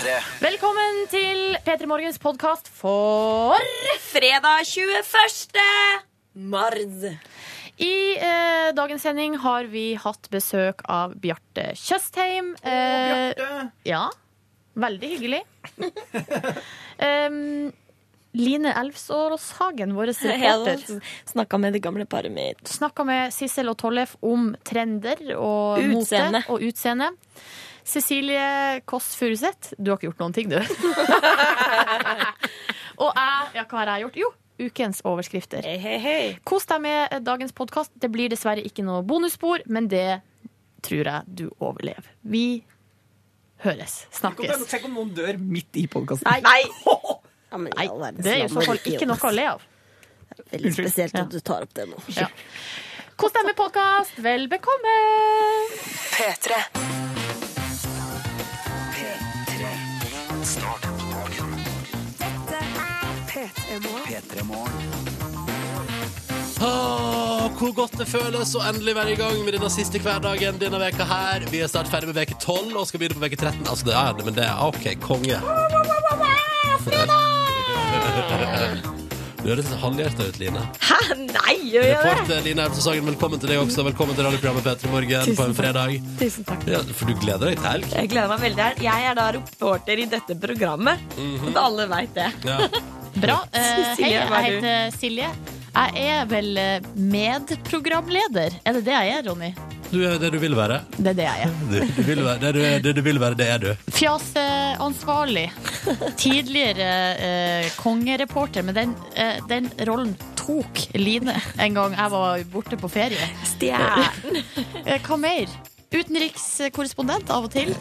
P3. Velkommen til P3 Morgens podkast for Fredag 21. mars. I eh, dagens sending har vi hatt besøk av Bjarte Tjøstheim. Eh, ja, veldig hyggelig. um, Line Elvsåshagen, vår reporter, Snakka med det gamle paret mitt. snakka med Sissel og Tollef om trender og Utseende. mote og utseende. Cecilie Kåss Furuseth, du har ikke gjort noen ting, du. og jeg, ja, hva har jeg gjort? Jo, ukens overskrifter. Hei, hei, hei. Kos deg med dagens podkast. Det blir dessverre ikke noe bonusspor, men det tror jeg du overlever. Vi høres. Snakkes. Tenk om noen dør midt i podkasten. Nei! Ja, men Nei, det er i så fall ikke noe å le av. Veldig spesielt at du tar opp det nå. Ja. Kos deg med podkast. Vel bekomme! P3. Start dagen. P3 Morgen. Åh, hvor godt det føles å endelig være i gang med denne siste hverdagen denne veka her. Vi er snart ferdig med veke 12 og skal begynne på veke 13. Altså, det er det, men det er OK, konge. Du høres halvhjerta ut, Line. Hæ? Nei, gjør jeg det? Reporter Line Elvsås Sagen, velkommen til deg også. Velkommen til radioprogrammet P3 Morgen på en fredag. Tusen takk. Ja, for du gleder deg til helg? Jeg gleder meg veldig. her. Jeg er da reporter i dette programmet. mm -hmm. og alle veit det. Ja. Bra. Uh, hei, jeg er heter Silje. Jeg er vel eh, medprogramleder. Er det det jeg er, Ronny? Du er det du vil være. Det er det jeg er. Du, du vil være. Det, du, det du vil være, det er du. Fjaseansvarlig. Tidligere eh, kongereporter, men den, eh, den rollen tok Line en gang jeg var borte på ferie. Stjernen. Eh, hva mer? Utenrikskorrespondent av og til.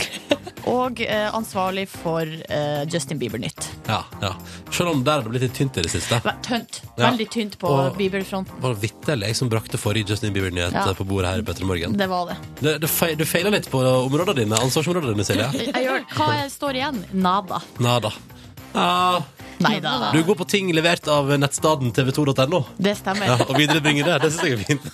Og eh, ansvarlig for eh, Justin Bieber-nytt. Ja, ja. Selv om der har det blitt litt tynt i det siste. Tønt. Veldig tynt på Bieber-fronten. Var det vitterlig jeg som brakte forrige Justin Bieber-nyhet Ja. på bordet her i Petter Morgen? Det var det. Det, det feil, du feiler litt på områdene dine, ansvarsområdene dine, Silje. Hva står igjen? Nada. Nada. Ja, Nei da. du går på ting levert av nettstaden tv2.no. Det stemmer. Ja, og viderebringer det. Det syns jeg er fint.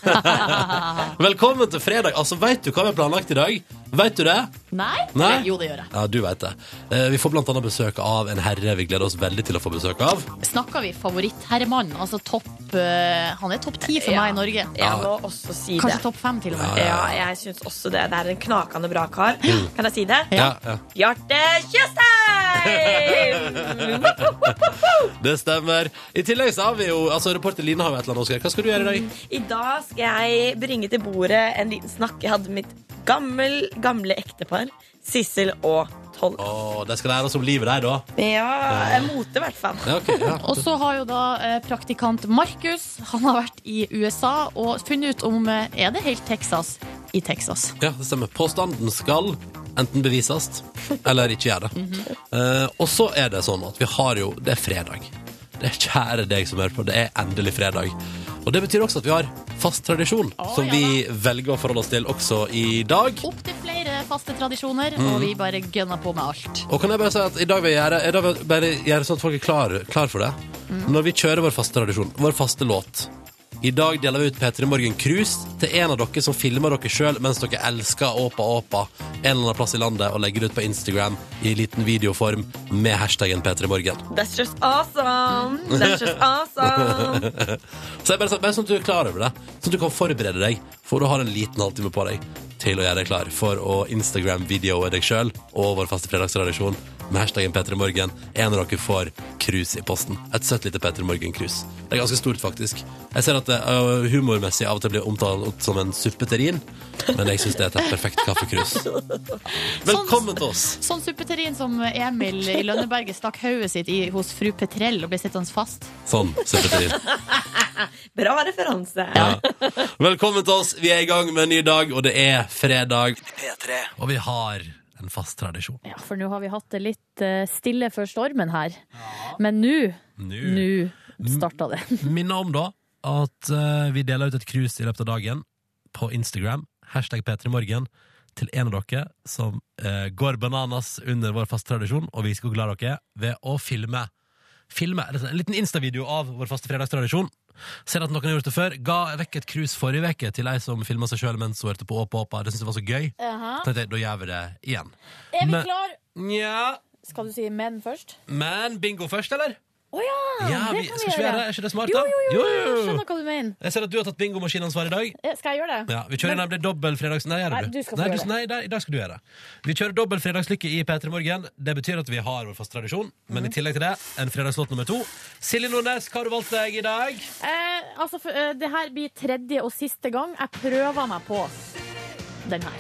Velkommen til fredag. Altså, Veit du hva vi har planlagt i dag? Vet du det? Nei? Nei? Jo, det gjør jeg. Ja, du vet det. Eh, Vi får blant annet besøk av en herre vi gleder oss veldig til å få besøk av. Snakker vi favorittherremann? Altså topp eh, Han er topp ti for Ja. meg i Norge. Jeg må også si Kanskje det. topp fem, til og med. Ja, jeg syns også det. Det er en knakende bra kar. Kan jeg si det? Ja, ja. Bjarte Tjøstheim! Det stemmer. I tillegg så har vi jo altså Reporter Line har jo et eller annet, Oskar. Hva skal du gjøre i dag? I dag skal jeg bringe til bordet en liten snakk jeg hadde med mitt gammel, gamle ektepar. Sissel og Toll. Oh, de skal lære oss om livet der, da. Ja, mote i hvert fall. Ja, okay, ja. Og så har jo da eh, praktikant Markus Han har vært i USA og funnet ut om eh, Er det helt Texas i Texas. ja, det stemmer. Påstanden skal enten bevises eller ikke gjør det. Eh, og så er det sånn at vi har jo Det er fredag. Det er kjære deg som hører på. Det er endelig fredag. Og det betyr også at vi har fast tradisjon, oh, som ja vi velger å forholde oss til også i dag. Opptil flere faste tradisjoner, Mm. og vi bare gønner på med alt. Og kan jeg bare si at i dag vil jeg gjøre, dag vil jeg gjøre sånn at folk er klar, klar for det. Når vi kjører vår faste tradisjon, vår faste låt. I dag deler vi ut P3 Morgen Cruise til en av dere som filmer dere sjøl mens dere elsker Åpa Åpa en eller annen plass i landet og legger det ut på Instagram i liten videoform med hashtaggen P3 Morgen. That's just awesome! That's just awesome! Så jeg bare, bare sånn at du er klar over det, sånn at du kan forberede deg, for du har en liten halvtime på deg til å gjøre deg klar for å Instagram-videoe deg sjøl og vår faste fredagstradisjon med hashtaggen P3 Morgen. En av dere får krus i posten. Et søtt lite P3 Morgen-krus. Det er ganske stort, faktisk. Jeg ser at det uh, humormessig av og til blir omtalt som en suppeterrin, men jeg syns det er et perfekt kaffekrus. Velkommen til oss. Sånn suppeterrin som Emil i Lønneberget stakk hodet sitt i hos fru Petrell og ble sittende fast. Sånn suppeterrin. Bra referanse. Velkommen til oss. Vi er i gang med en ny dag, og det er fredag. P3. Og vi har en fast tradisjon. Ja, For nå har vi hatt det litt eh, stille før stormen her. Men nå, nå starta det. Minner om da at eh, vi deler ut et krus i løpet av dagen på Instagram, hashtag P3morgen, til en av dere som eh, går bananas under vår faste tradisjon, og vi skal glade dere er, ved å filme. Filme, En liten Insta-video av vår faste fredagstradisjon. Ser at noen har gjort det før. Ga vekk et krus forrige uke til ei som filma seg sjøl mens hun hørte på Åpa Åpa. Det syntes jeg var så gøy. Jaha. Tenkte jeg, Da gjør vi det igjen. Er vi Men- klar? Nja Skal du si men først? Men bingo først, eller? Å ja! Ja, det vi, kan skal vi vi gjøre. Er ikke det smart, da? jo, jo, jo, jo. skjønner hva du mener. Jeg ser at du har tatt bingomaskinansvar i dag. Eh, Skal jeg gjøre det? Ja, Vi kjører nemlig dobbel fredags... Nei, gjør Nei, du. skal få nei, gjøre det. Nei, nei, i dag skal du gjøre det. Vi kjører dobbel fredagslykke i P3 Morgen. Det betyr at vi har vår faste tradisjon, men Mhm. i tillegg til det, en fredagslåt nummer to. Silje Nordnes, hva har du valgt deg i dag? Eh, altså, for, eh, det her blir tredje og siste gang jeg prøver meg på den her.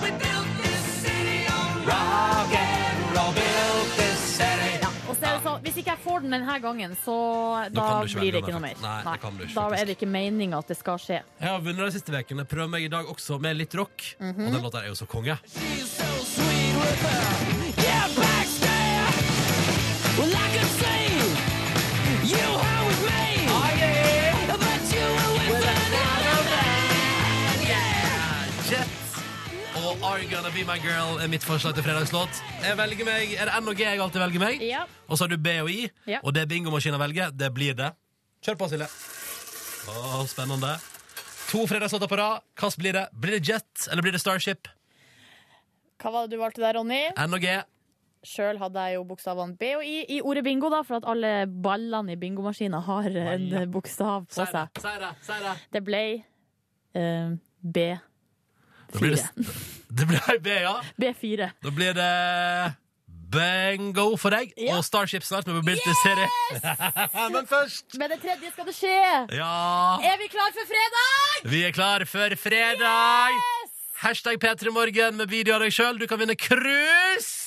We built this city on rock and roll, built Ja, Hvis ikke jeg får den denne gangen, så da, blir det ikke noe mer. Nei, det kan du ikke, da er det ikke meninga at det skal skje. Jeg har vunnet de siste ukene. Prøver meg i dag også med litt rock. Mhm. Og den låta er jo så konge. Jet og Are You Gonna Be My Girl er mitt forslag til fredagslåt. Jeg velger meg, Er det N og G jeg alltid velger meg? Ja. Og så har du B og I, Ja. og det bingomaskinen velger, det blir det. Kjør på, Silje. Å, spennende. To fredagslåter på rad. Hva blir det? Blir det Jet, eller blir det Starship? Hva var det du valgte der, Ronny? N og G. Sjøl hadde jeg jo bokstavene B og I i ordet bingo, da, for at alle ballene i bingomaskina har en bokstav på Si det, seg. si det, si det. Det ble uh, B4. Da blir det, det blir B, ja. B4. Da blir det bingo for deg, Ja. og Starship snart med Mobility City. Men først Med det tredje skal det skje! Ja, Er vi klar for fredag? vi er klar for fredag! Hashtag P3morgen med video av deg sjøl. Du kan vinne cruise!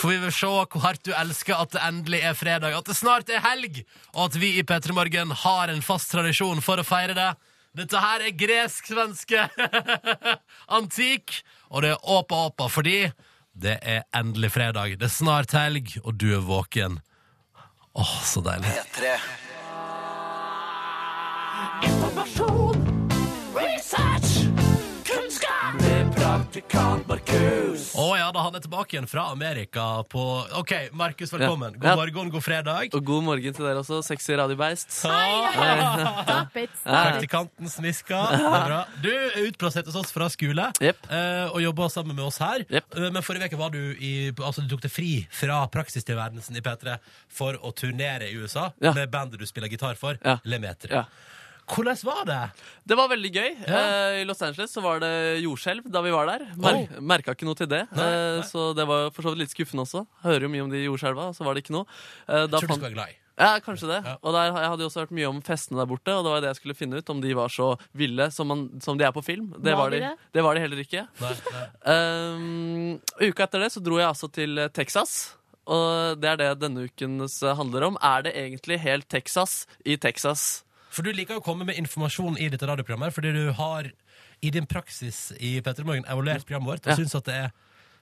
For vi vil se hvor hardt du elsker at det endelig er fredag, at det snart er helg, og at vi i P3 Morgen har en fast tradisjon for å feire det. Dette her er gresk-svenske antikk, og det er åpa åpa fordi det er endelig fredag. Det er snart helg, og du er våken. Åh, så deilig. P3. Å ja, da han er tilbake igjen fra Amerika på OK, Markus, velkommen. God Ja. morgen, god fredag. Og god morgen til dere også. Sexy radiobeist. Stop it. Praktikanten smiska. Det er bra. Du er utplassert hos oss fra skole Jepp. eh, og jobber sammen med oss her. Jepp. Eh, Men forrige uke var du i Altså, du tok deg fri fra praksistilværelsen i P3 for å turnere i USA Ja. med bandet du spiller gitar for, Ja. Lemeter. Ja. Hvordan var det? Det var veldig gøy. Ja. Eh, I Los Angeles så var det jordskjelv da vi var der. Mer Merka ikke noe til det. Nei, Eh, nei. Så det var for så vidt litt skuffende også. Hører jo mye om de jordskjelva, og så var det ikke noe. Eh, da Tror du skal være glad i. Ja, kanskje det. Ja. Og der, jeg hadde jo også hørt mye om festene der borte, og det var det jeg skulle finne ut, om de var så ville som, man, som de er på film. Det Var var, de de, det? det var de heller ikke. Nei, nei. Um, uka etter det så dro jeg altså til Texas. Og det er det denne ukens handler om. Er det egentlig helt Texas i Texas? For du liker å komme med informasjon i dette radioprogrammet fordi du har i din praksis i P3 Morgen evaluert programmet vårt og Ja. syns at det er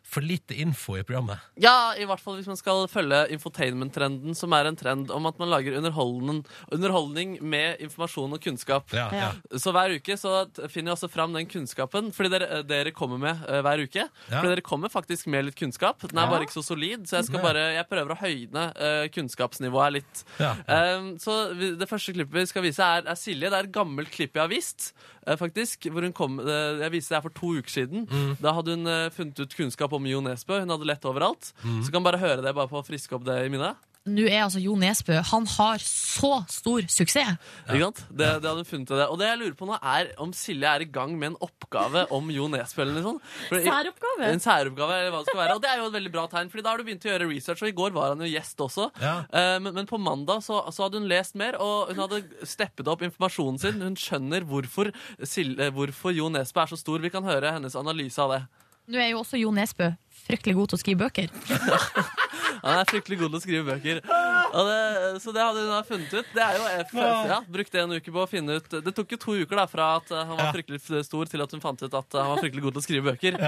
for lite info i programmet. Ja, i hvert fall hvis man skal følge infotainment-trenden, som er en trend om at man lager underholdning, med informasjon og kunnskap. Ja, ja. Så hver uke så finner jeg også fram den kunnskapen fordi dere, dere kommer med uh, hver uke. Ja. Fordi dere kommer faktisk med litt kunnskap. Den er bare ikke så solid, så jeg, skal bare, jeg prøver å høyne uh, kunnskapsnivået litt. Um, så vi, Det første klippet vi skal vise, er, er Silje. Det er et gammelt klipp jeg har vist. Eh, faktisk, hvor hun kom, eh, Jeg viste det her for to uker siden. Mm. Da hadde hun eh, funnet ut kunnskap om Jo Nesbø. Hun hadde lett overalt. Mm. Så kan bare høre det bare på å friske opp det i minnet. Nå er altså Jo Nesbø Han har så stor suksess. Ikke sant? Det, det hadde hun funnet ut av det. Og det jeg lurer på nå, er om Silje er i gang med en oppgave om Jo Nesbø. eller noe sånt. For Særoppgave. En særoppgave, eller hva det skal være. Og det er jo et veldig bra tegn, Fordi da har du begynt å gjøre research. Og i går var han jo gjest også. Ja. Eh, men, men på mandag så, så hadde hun lest mer, og hun hadde steppet opp informasjonen sin. Hun skjønner hvorfor, Silje, hvorfor Jo Nesbø er så stor. Vi kan høre hennes analyse av det. Nå er jo også Jo Nesbø fryktelig god til å skrive bøker. Han er fryktelig god til å skrive bøker. Og det, så det hadde hun da funnet ut. Det er jo F, ja, Brukte en uke på å finne ut Det tok jo to uker da fra at uh, han var fryktelig stor, til at hun fant ut at uh, han var fryktelig god til å skrive bøker.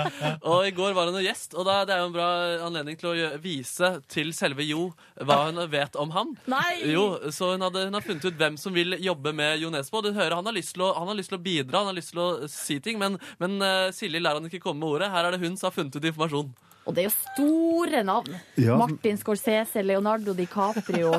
Og i går var hun jo gjest, og da, det er jo en bra anledning til å vise til selve Jo hva hun vet om ham. Nei! Jo, så hun, hadde, hun har funnet ut hvem som vil jobbe med Jo Nesbø. Du hører, han har, lyst til å, han har lyst til å bidra, han har lyst til å si ting, men, men uh, Silje lar han ikke komme med ordet. Her er det hun som har funnet ut informasjon. Og det er jo store navn. Ja. Martin Scorsese, Leonardo DiCaprio.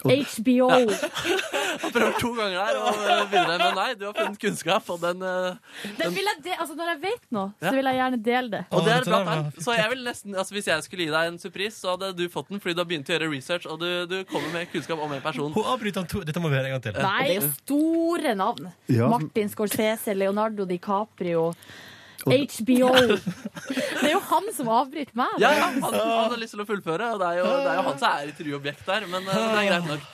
HBO. Jeg har prøvd to ganger her, og eh, begynner men nei, du har funnet kunnskap, og den, den, Den vil jeg de altså, når jeg vet noe, så vil jeg gjerne dele det. Og det er bra. Så jeg vil nesten, altså Hvis jeg skulle gi deg en surprise, så hadde du fått den fordi du har begynt å gjøre research, og du, du kommer med kunnskap om en person. Hun avbryter to Dette må vi høre en gang til. Nei, det er jo store navn. Ja. Martin Scorsese, Leonardo DiCaprio, HBO. Det er jo han som avbryter meg. Ja, ja, han, han har lyst til å fullføre, og det er jo, det er jo han som er intervjuobjekt der. Men eh, det er greit nok.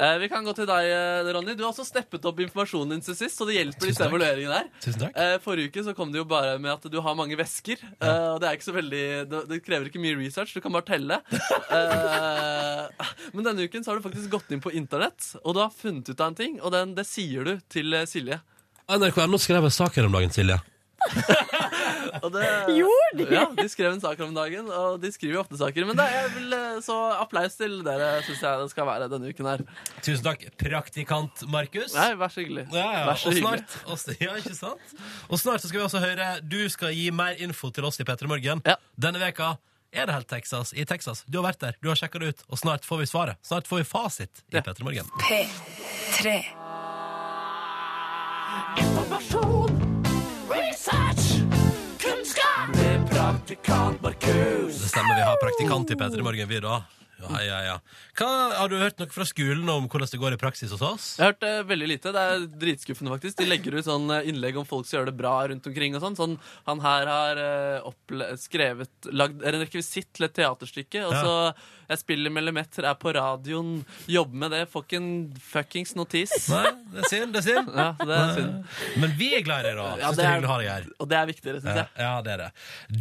Eh, vi kan gå til deg, eh, Ronny. Du har også steppet opp informasjonen din til sist, så det hjelper disse evalueringene her. Tusen takk. Eh, forrige uke så kom det jo bare med at du har mange vesker. eh, og det er ikke så veldig det, det krever ikke mye research, du kan bare telle. Eh, men denne uken så har du faktisk gått inn på internett, og du har funnet ut av en ting, og den, det sier du til Silje Silje. NRK.no skrev en sak her om dagen, Silje. Og det, Gjorde de? Ja, de skrev en sak om dagen, og de skriver jo ofte saker. Men det er vel eh, så applaus til dere, syns jeg det skal være denne uken her. Tusen takk, praktikant Markus. Nei, vær så hyggelig. Ja, ja. Vær så og hyggelig. snart, og, ja, ikke sant? Og snart så skal vi også høre Du skal gi mer info til oss i P3 Morgen. Ja. Denne veka er det helt Texas i Texas. Du har vært der, du har sjekka det ut, og snart får vi svaret. Snart får vi fasit i Ja. P3 Morgen. P3. Det stemmer, vi har praktikant i P3 Morgen, vi da. Ja, ja, ja. Hva, har du hørt noe fra skolen om hvordan det går i praksis hos oss? Jeg har hørt eh, veldig lite. Det er dritskuffende, faktisk. De legger ut sånn eh, innlegg om folk som gjør det bra rundt omkring. og sånn. sånn han her har eh, opple skrevet lagd er en rekvisitt til et teaterstykke. Og Ja. så jeg spiller millimeter, er på radioen, jobber med det. Får ikke en fuckings notis. Nei, det er synd, det er synd. Ja, det er synd. Men vi er glad i deg, da. Ja, det er det her. Og det er viktigere, syns jeg. ja, det er det.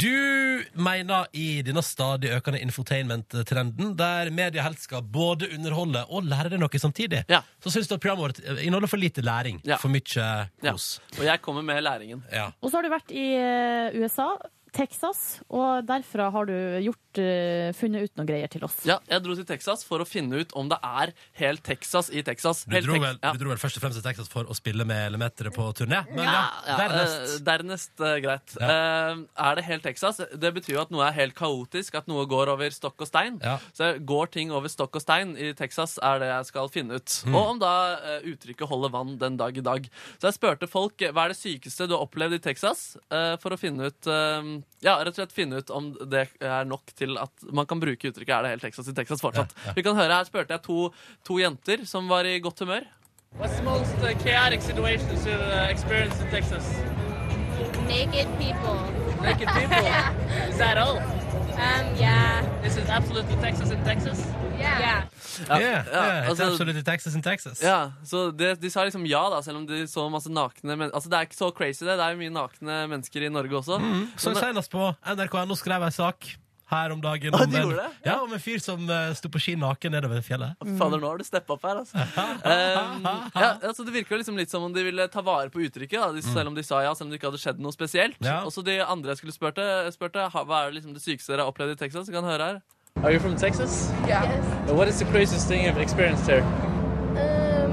Du mener i denne stadig økende infotainment-trenden, der media helst skal både underholde og lære deg noe samtidig, Ja. så syns du at programmet vårt inneholder for lite læring. Ja. For mye Ja. kos. Og jeg kommer med læringen. Ja. Og så har du vært i eh, USA, Texas, og derfra har du gjort, uh, funnet ut noen greier til oss. Ja, jeg dro til Texas for å finne ut om det er helt Texas i Texas. Du, dro vel, ja. du dro vel først og fremst til Texas for å spille med Elemeteret på turné? Men ja, Ja, dernest. eh, dernest uh, greit. Uh, er det helt Texas? Det betyr jo at noe er helt kaotisk, at noe går over stokk og stein. Ja. Så går ting over stokk og stein i Texas, er det jeg skal finne ut. Mm. Og om da eh, uttrykket holder vann den dag i dag. Så jeg spurte folk eh, hva er det sykeste du har opplevd i Texas, eh, for å finne ut eh, Ja, rett og slett finne ut om det er nok til at man kan bruke uttrykket 'er det helt Texas i Texas' fortsatt. Vi kan høre, Her spurte jeg to, to jenter som var i godt humør. What's the most uh, chaotic situations you experienced in Texas? naked people. Naked people. Is that all? Um, yeah. This is absolutely Texas in Texas? Yeah. Yeah, ja, yeah, it's altså- absolutely Texas in Texas. Ja, så det, De sa liksom ja, da, selv om de så masse nakne men, Altså Det er ikke så crazy, det. Det er jo mye nakne mennesker i Norge også. Så Men- senest på NRK.no skrev jeg sak her om dagen Ah, om de en, ja, om en fyr som uh, sto på ski naken nedover fjellet. Fader, nå har du steppa opp her, altså. Um, ja, altså Det virker jo liksom litt som om de ville ta vare på uttrykket, da, de, selv om de sa ja, selv om det ikke hadde skjedd noe spesielt. Ja. Og så de andre jeg skulle spurte, spurte hva er det liksom det sykeste dere har opplevd i Texas. Du kan høre her. Are you from Texas? Yes. What is the craziest thing you've experienced here? Um,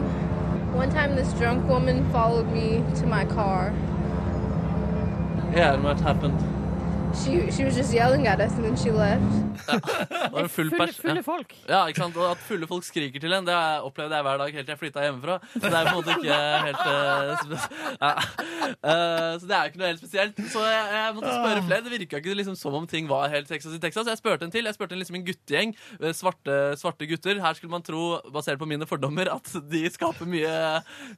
one time this drunk woman followed me to my car. Yeah, and what happened? She she was just yelling at us and then she left. Ja. full Fulle, fulle folk. Ja, ikke sant? Og at fulle folk skriker til en, det har jeg opplevd jeg hver dag helt til jeg flytta hjemmefra. Så det er på en måte ikke helt eh, ja. Eh, Så det er jo ikke noe helt spesielt. Så jeg, jeg måtte spørre flere. Det virka ikke liksom som om ting var helt Texas i Texas. Jeg spurte en til. Jeg spurte en, liksom en guttegjeng. eh, Svarte, svarte gutter. Her skulle man tro, basert på mine fordommer, at de skaper mye,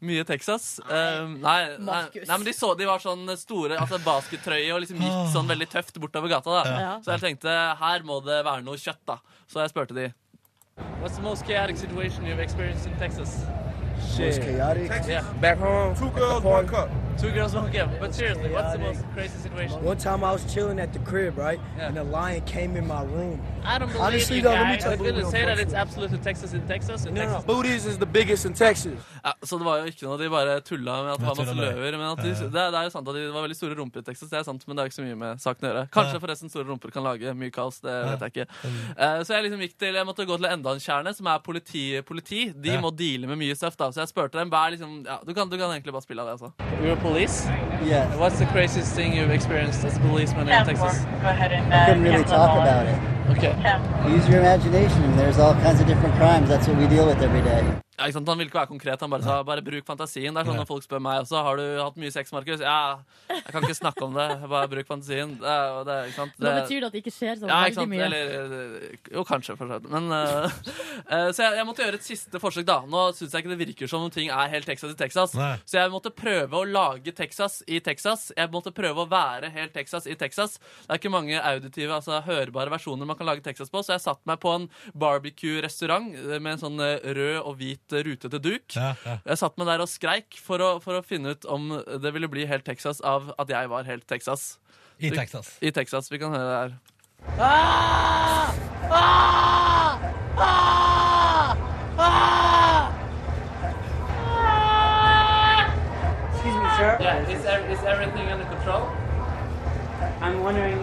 mye Texas. Eh, nei, nei, nei, men de så de var sånn store, altså baskettrøye og liksom gikk sånn veldig tøft bortover gata. da Ja. Så jeg tenkte her må det være noe kjøtt, da. Så jeg spurte de. What's the most chaotic situation you've experienced in Texas? Most chaotic. Yeah. Back home. Two girls, one cup. Two girls, one cup. But seriously, what's the most crazy situation? One time I was chilling at the crib, right? Yeah. And a lion came in my room. I don't believe Honestly, you though, let me tell I'm you what say that it's absolutely Texas in Texas. In No, no, Booties is the biggest in Texas. Ja, så det var jo ikke noe, de bare tulla med at det var masse løver. Men at de, det, er- det er jo sant at de var veldig store rumper i Texas, det er sant, men det er ikke så mye med saken å gjøre. Kanskje forresten store rumper kan lage mye kaos, det vet jeg ikke. Uh, så jeg liksom gikk til, jeg måtte gå til enda en kjerne, som er politi. politi. De Ja. må deale med mye stuff, da. Så jeg spurte dem hva er liksom ja, du, kan, du kan egentlig bare spille av det, altså. You're a police? Yeah. What's the craziest thing you've experienced as a policeman in Texas? I couldn't really talk about it. Ok. Use your imagination. There's all kinds of different crimes. That's what we deal with every day. Ja, ikke sant? Han ville ikke være konkret. Han bare sa bare bruk fantasien. Det er sånn når folk spør meg også har du hatt mye sex, Markus. Ja, jeg kan ikke snakke om det. Bare bruk fantasien. Det det, ikke sant? Da betyr det at det ikke skjer så ja, ikke veldig mye. Eller, eh, jo, kanskje, for så vidt. Men eh, eh, Så jeg, jeg måtte gjøre et siste forsøk, da. Nå syns jeg ikke det virker som om ting er helt Texas i Texas. Nei. Så jeg måtte prøve å lage Texas i Texas. Jeg måtte prøve å være helt Texas i Texas. Det er ikke mange auditive, altså hørbare versjoner man kan lage Texas på, så jeg satte meg på en barbecue-restaurant eh, med en sånn eh, rød og hvit eh, rutete duk. Ja, ja. Jeg satt meg der og skreik for å, for å finne ut om det ville bli helt Texas av at jeg var helt Texas. I Texas. I Texas. Vi kan høre det her. Excuse me, sir. Yeah, is, is everything under control? I'm wondering,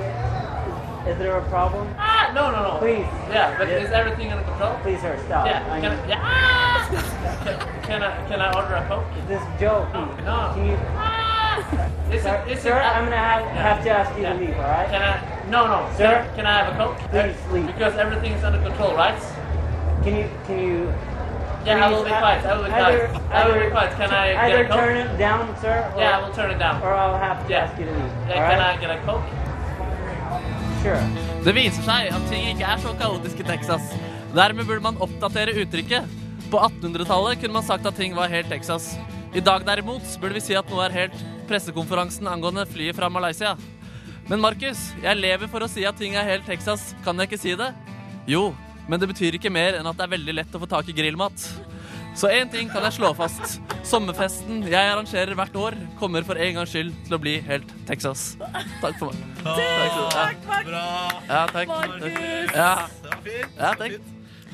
is there a problem? Ah, no, no, no. Please. Yeah, but Yeah. is everything under control? Please, sir, stop. Yeah, I can, mean, yeah. Ah! can, can I can I order a coke? this joke. No. Can you, Is sir, sir, I'm gonna have, have to ask you Yeah. to leave, all right? Can I? No, no. Sir? Can, I- can I have a coke? Please leave. Because everything is under control, right? Can you, can you? Yeah, I will be quiet. I will be quiet. I will be quiet. Can I get Either a coke? turn it down, sir, Yeah, I will turn it down. or I'll have to Yeah. ask you to leave. Yeah, can right? I get a coke? Sure. Det viser seg at ting ikke er så kaotisk i Texas. Dermed burde man oppdatere uttrykket. På 1800-tallet kunne man sagt at ting var helt Texas. I dag derimot burde vi si at noe er helt pressekonferansen angående flyet fra Malaysia. Men Markus, jeg lever for å si at ting er helt Texas. Kan jeg ikke si det? Jo, men det betyr ikke mer enn at det er veldig lett å få tak i grillmat. Så én ting kan jeg slå fast. Sommerfesten jeg arrangerer hvert år, kommer for en gangs skyld til å bli helt Texas. Takk for meg. Takk. Ja, takk. Ja, Det var fint. ja takk.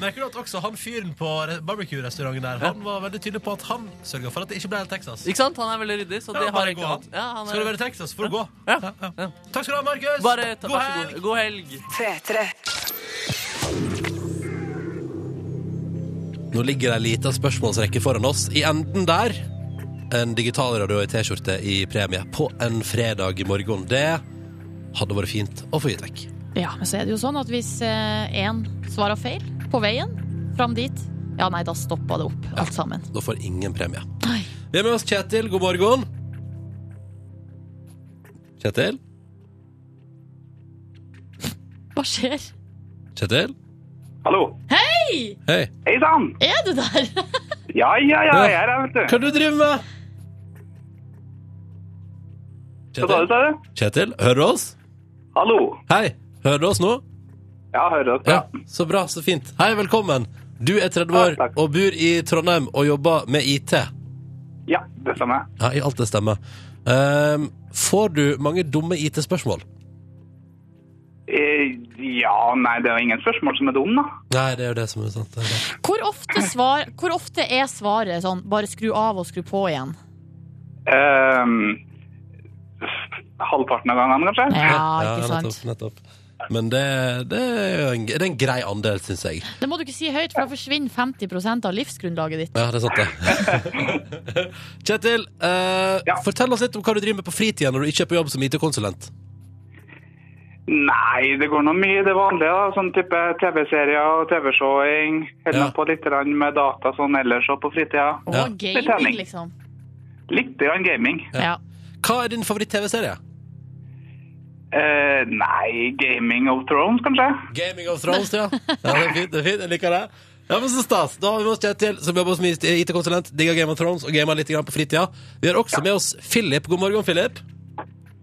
Merker du at også han fyren på barbecue-restauranten der Han var veldig tydelig på at han sørga for at det ikke ble helt Texas. Ikke sant? Han er veldig ryddig, så Ja, det har jeg ikke hatt. Ja, han Skal du er... være i Texas, får du gå. Ja. Ja. Takk skal du ha, Markus. God helg. god. God helg. P3. Nå ligger det ei lita spørsmålsrekke foran oss. I enden der en digitalradio i T-skjorte i premie på en fredag i morgen. Det hadde vært fint å få gitt vekk. Ja, men så er det jo sånn at hvis én svarer feil på veien fram dit, ja nei, da stopper det opp alt sammen. Da får ingen premie. Nei. Vi er med oss Kjetil. God morgen. Kjetil? Hva skjer? Kjetil? Hallo. Hei! Hei. Hei sann! Er du der? Ja, ja, ja, jeg er her, vet du. Hva du driver med? Hva sa du, sa du? Kjetil, hører du oss? Hallo. Hei. Hører du oss nå? Ja, hører oss. Ja. Så bra, så fint. Hei, velkommen. Du er 30 år Ja, og bor i Trondheim og jobber med IT. Ja, det stemmer. Ja, i alt det stemmer. Um, får du mange dumme IT-spørsmål? Eh, ja, nei, det er jo ingen spørsmål som er dum, da. Nei, det er jo det som er sant. Det er det. Hvor ofte, svar, hvor ofte er svaret sånn bare skru av og skru på igjen? Um, halvparten av gangene, kanskje? Ja, ikke sant? nettopp, nettopp. Men det, det, er en, det er en grei andel, syns jeg. Det må du ikke si høyt, for da forsvinner 50% av livsgrunnlaget ditt. Ja, det er sant, det. Kjetil, eh, fortell oss litt om hva du driver med på fritida når du ikke er på jobb som IT-konsulent. Nei, det går nå mye det vanlige, da. Sånn type TV-serier og TV-showing. Holder Ja. på litt med data sånn ellers og på fritida. Og Ja. Gaming, trening. liksom. Litt grann gaming. Ja. Hva er din favoritt-TV-serie? Eh, nei, Gaming of Thrones, kanskje? Gaming of Thrones, ja. ja. Det er fint, det er fint, jeg liker det. Ja, men så stas. Da har vi med oss Kjetil, som jobber som IT-konsulent, digger Game of Thrones og gamer litt grann på fritida. Vi har også med oss Philip. God morgen, Philip.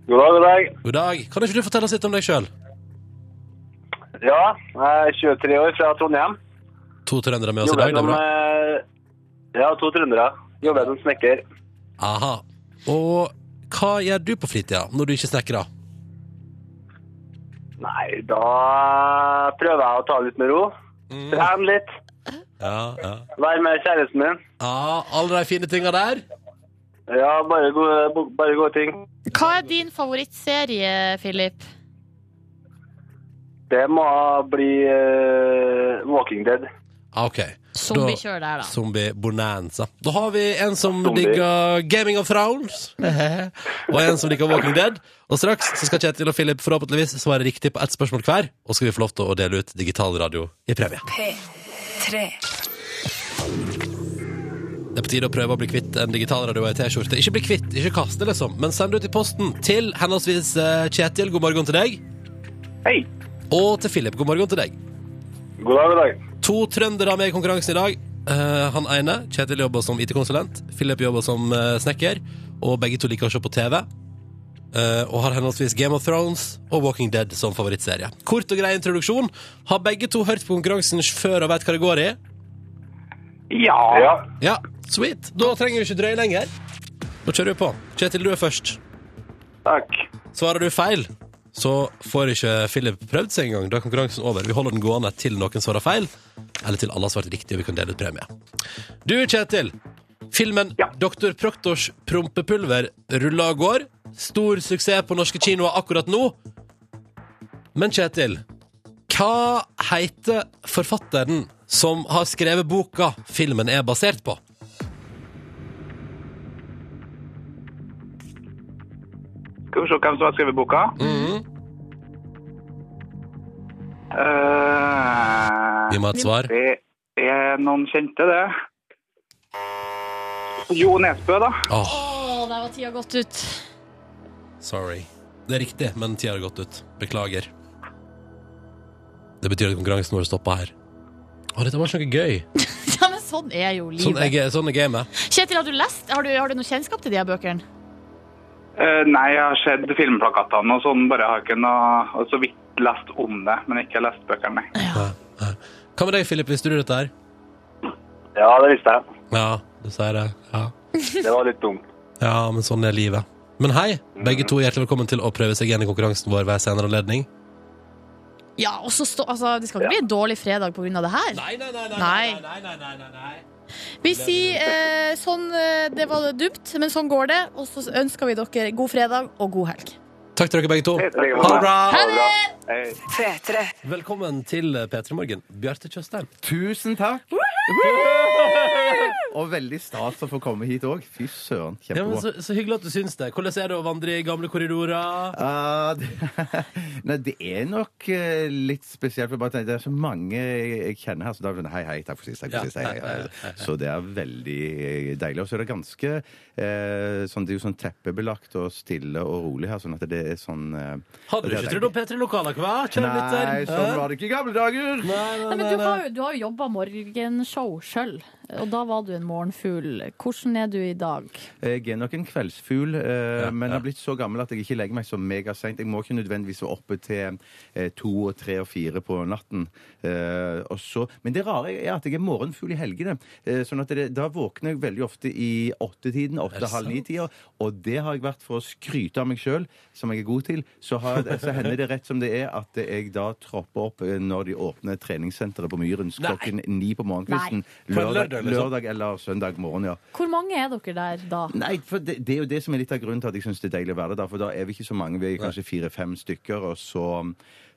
God dag, god dag. God dag. Kan ikke du fortelle oss litt om deg sjøl? Ja, jeg er 23 år fra Trondheim. To trøndere med oss i dag, det er bra. eh, ja, to trøndere. Jobber som snekker. Aha. Og hva gjør du på fritida når du ikke snekrer? Nei, da prøver jeg å ta litt med ro. Mm. Trene litt. Ja, ja. Være med kjæresten min. Ja, alle de fine tinga der? Ja, bare gode, bare gode ting. Hva er din favorittserie, Philip? Det må bli uh, Walking Dead. Ah, OK. Zombiekjør der, da. Zombie bonanza. Da har vi en som Zombie. digger Gaming of Thrones, og en som digger Walking Dead. Og straks så skal Kjetil og Philip forhåpentligvis svare riktig på ett spørsmål hver, og skal vi få lov til å dele ut digital radio i premie. P3. Det er på tide å prøve å bli kvitt en digital radio i T-skjorte. Ikke bli kvitt, ikke kaste, liksom, men send det ut i posten til henholdsvis eh, Kjetil, god morgen til deg. Hei. Og til Philip, god morgen til deg. God dag, god dag. To trøndere med i konkurransen i dag. Eh, han ene, Kjetil, jobber som IT-konsulent. Philip jobber som eh, snekker. Og begge to liker å se på TV. Uh, og har henholdsvis Game of Thrones og Walking Dead som favorittserie. Kort og grei introduksjon. Har begge to hørt på konkurransen før og vet hva det går i? Ja. Ja. Ja, sweet. Da trenger vi ikke drøye lenger. Da kjører vi på. Kjetil, du er først. Takk. Svarer du feil, så får ikke Philip prøvd seg engang. Da er konkurransen over. Vi holder den gående til noen svarer feil, eller til alle har svart riktig og vi kan dele ut premie. Du, Kjetil. Filmen Dr. Proktors prompepulver ruller og går. Stor suksess på norske kinoer akkurat nå. Men Kjetil, hva heter forfatteren som har skrevet boka filmen er basert på? Skal vi se hvem som har skrevet boka. Mhm. Uh, Vi må ha et svar. Det er noen kjente, det. Jo Nesbø, da. Åh, oh. der var tida gått ut. sorry. Det er riktig, men tida har gått ut. Beklager. Det betyr at konkurransen vår stopper her. Å, dette var ikke noe gøy. Ja, men sånn er jo livet. Sånn er, sånn er gamet. Kjetil, har du lest? Har du, har du noe kjennskap til de her bøkene? Uh, nei, jeg har sett filmplakatene og sånn, bare har ikke noe så vidt lest om det, men ikke lest bøkene, nei. Hva med deg, Philip? Visste du dette her? Ja, det visste jeg. Ja, du sier det. Ja. Det var litt dumt. ja, men sånn er livet. Men hei, begge to er hjertelig velkommen til å prøve seg igjen i konkurransen vår ved senere anledning. Ja, og så stå, altså, Det skal ikke bli en dårlig fredag pga. det her. Nei, nei, nei, Nei. nei, nei, nei, nei, nei. Vi sier eh, sånn eh, Det var dumt, men sånn går det. Og så ønsker vi dere god fredag og god helg. Takk til dere begge to. Ha det bra! Ha det! Hei. P3. Velkommen til P3 Morgen, Bjarte Tjøstheim. Tusen takk. Og veldig stas å få komme hit òg. Fy søren, Ja, men så, så hyggelig at du syns det. Hvordan er det å vandre i gamle korridorer? Ah, det, nei, det er nok eh, litt spesielt. For jeg bare det er så mange jeg, kjenner her. Så da er det sånn hei, hei, takk for sist. Takk for sist hei, hei, hei. Så det er veldig deilig. Og så er det ganske eh, sånn, Det er jo sånn teppebelagt og stille og rolig her, sånn at det er sånn eh, Hadde du ikke trodd om P3-lokaler, hva? Kjære Nei, sånn var det ikke i gamle dager. Nei, nei, Nei, men nei, du nei. har jo, du har jo jobba morgenshow sjøl, og da var du en morgenfugl. Hvordan er du i dag? Jeg er nok en kveldsfugl, eh, men har blitt så gammel at jeg ikke legger meg så megaseint. Jeg må ikke nødvendigvis være oppe til eh, to og tre og fire på natten. Eh, og så, men det rare er at jeg er morgenfugl i helgene. Eh, sånn at det, da våkner jeg veldig ofte i åttetiden, åtte-halv ni-tida. Og det har jeg vært for å skryte av meg sjøl, som jeg er god til. Så, har, så hender det rett som det er at jeg da tropper opp eh, når de åpner treningssenteret på Myrens Nei. klokken ni på morgenkvisten. Lørdag, lørdag eller søndag morgen, ja. Hvor mange er dere der da? Nei, for det, det er jo det som er litt av grunnen til at jeg syns det er deilig å være der. For da er vi ikke så mange, vi er kanskje fire-fem stykker, og så,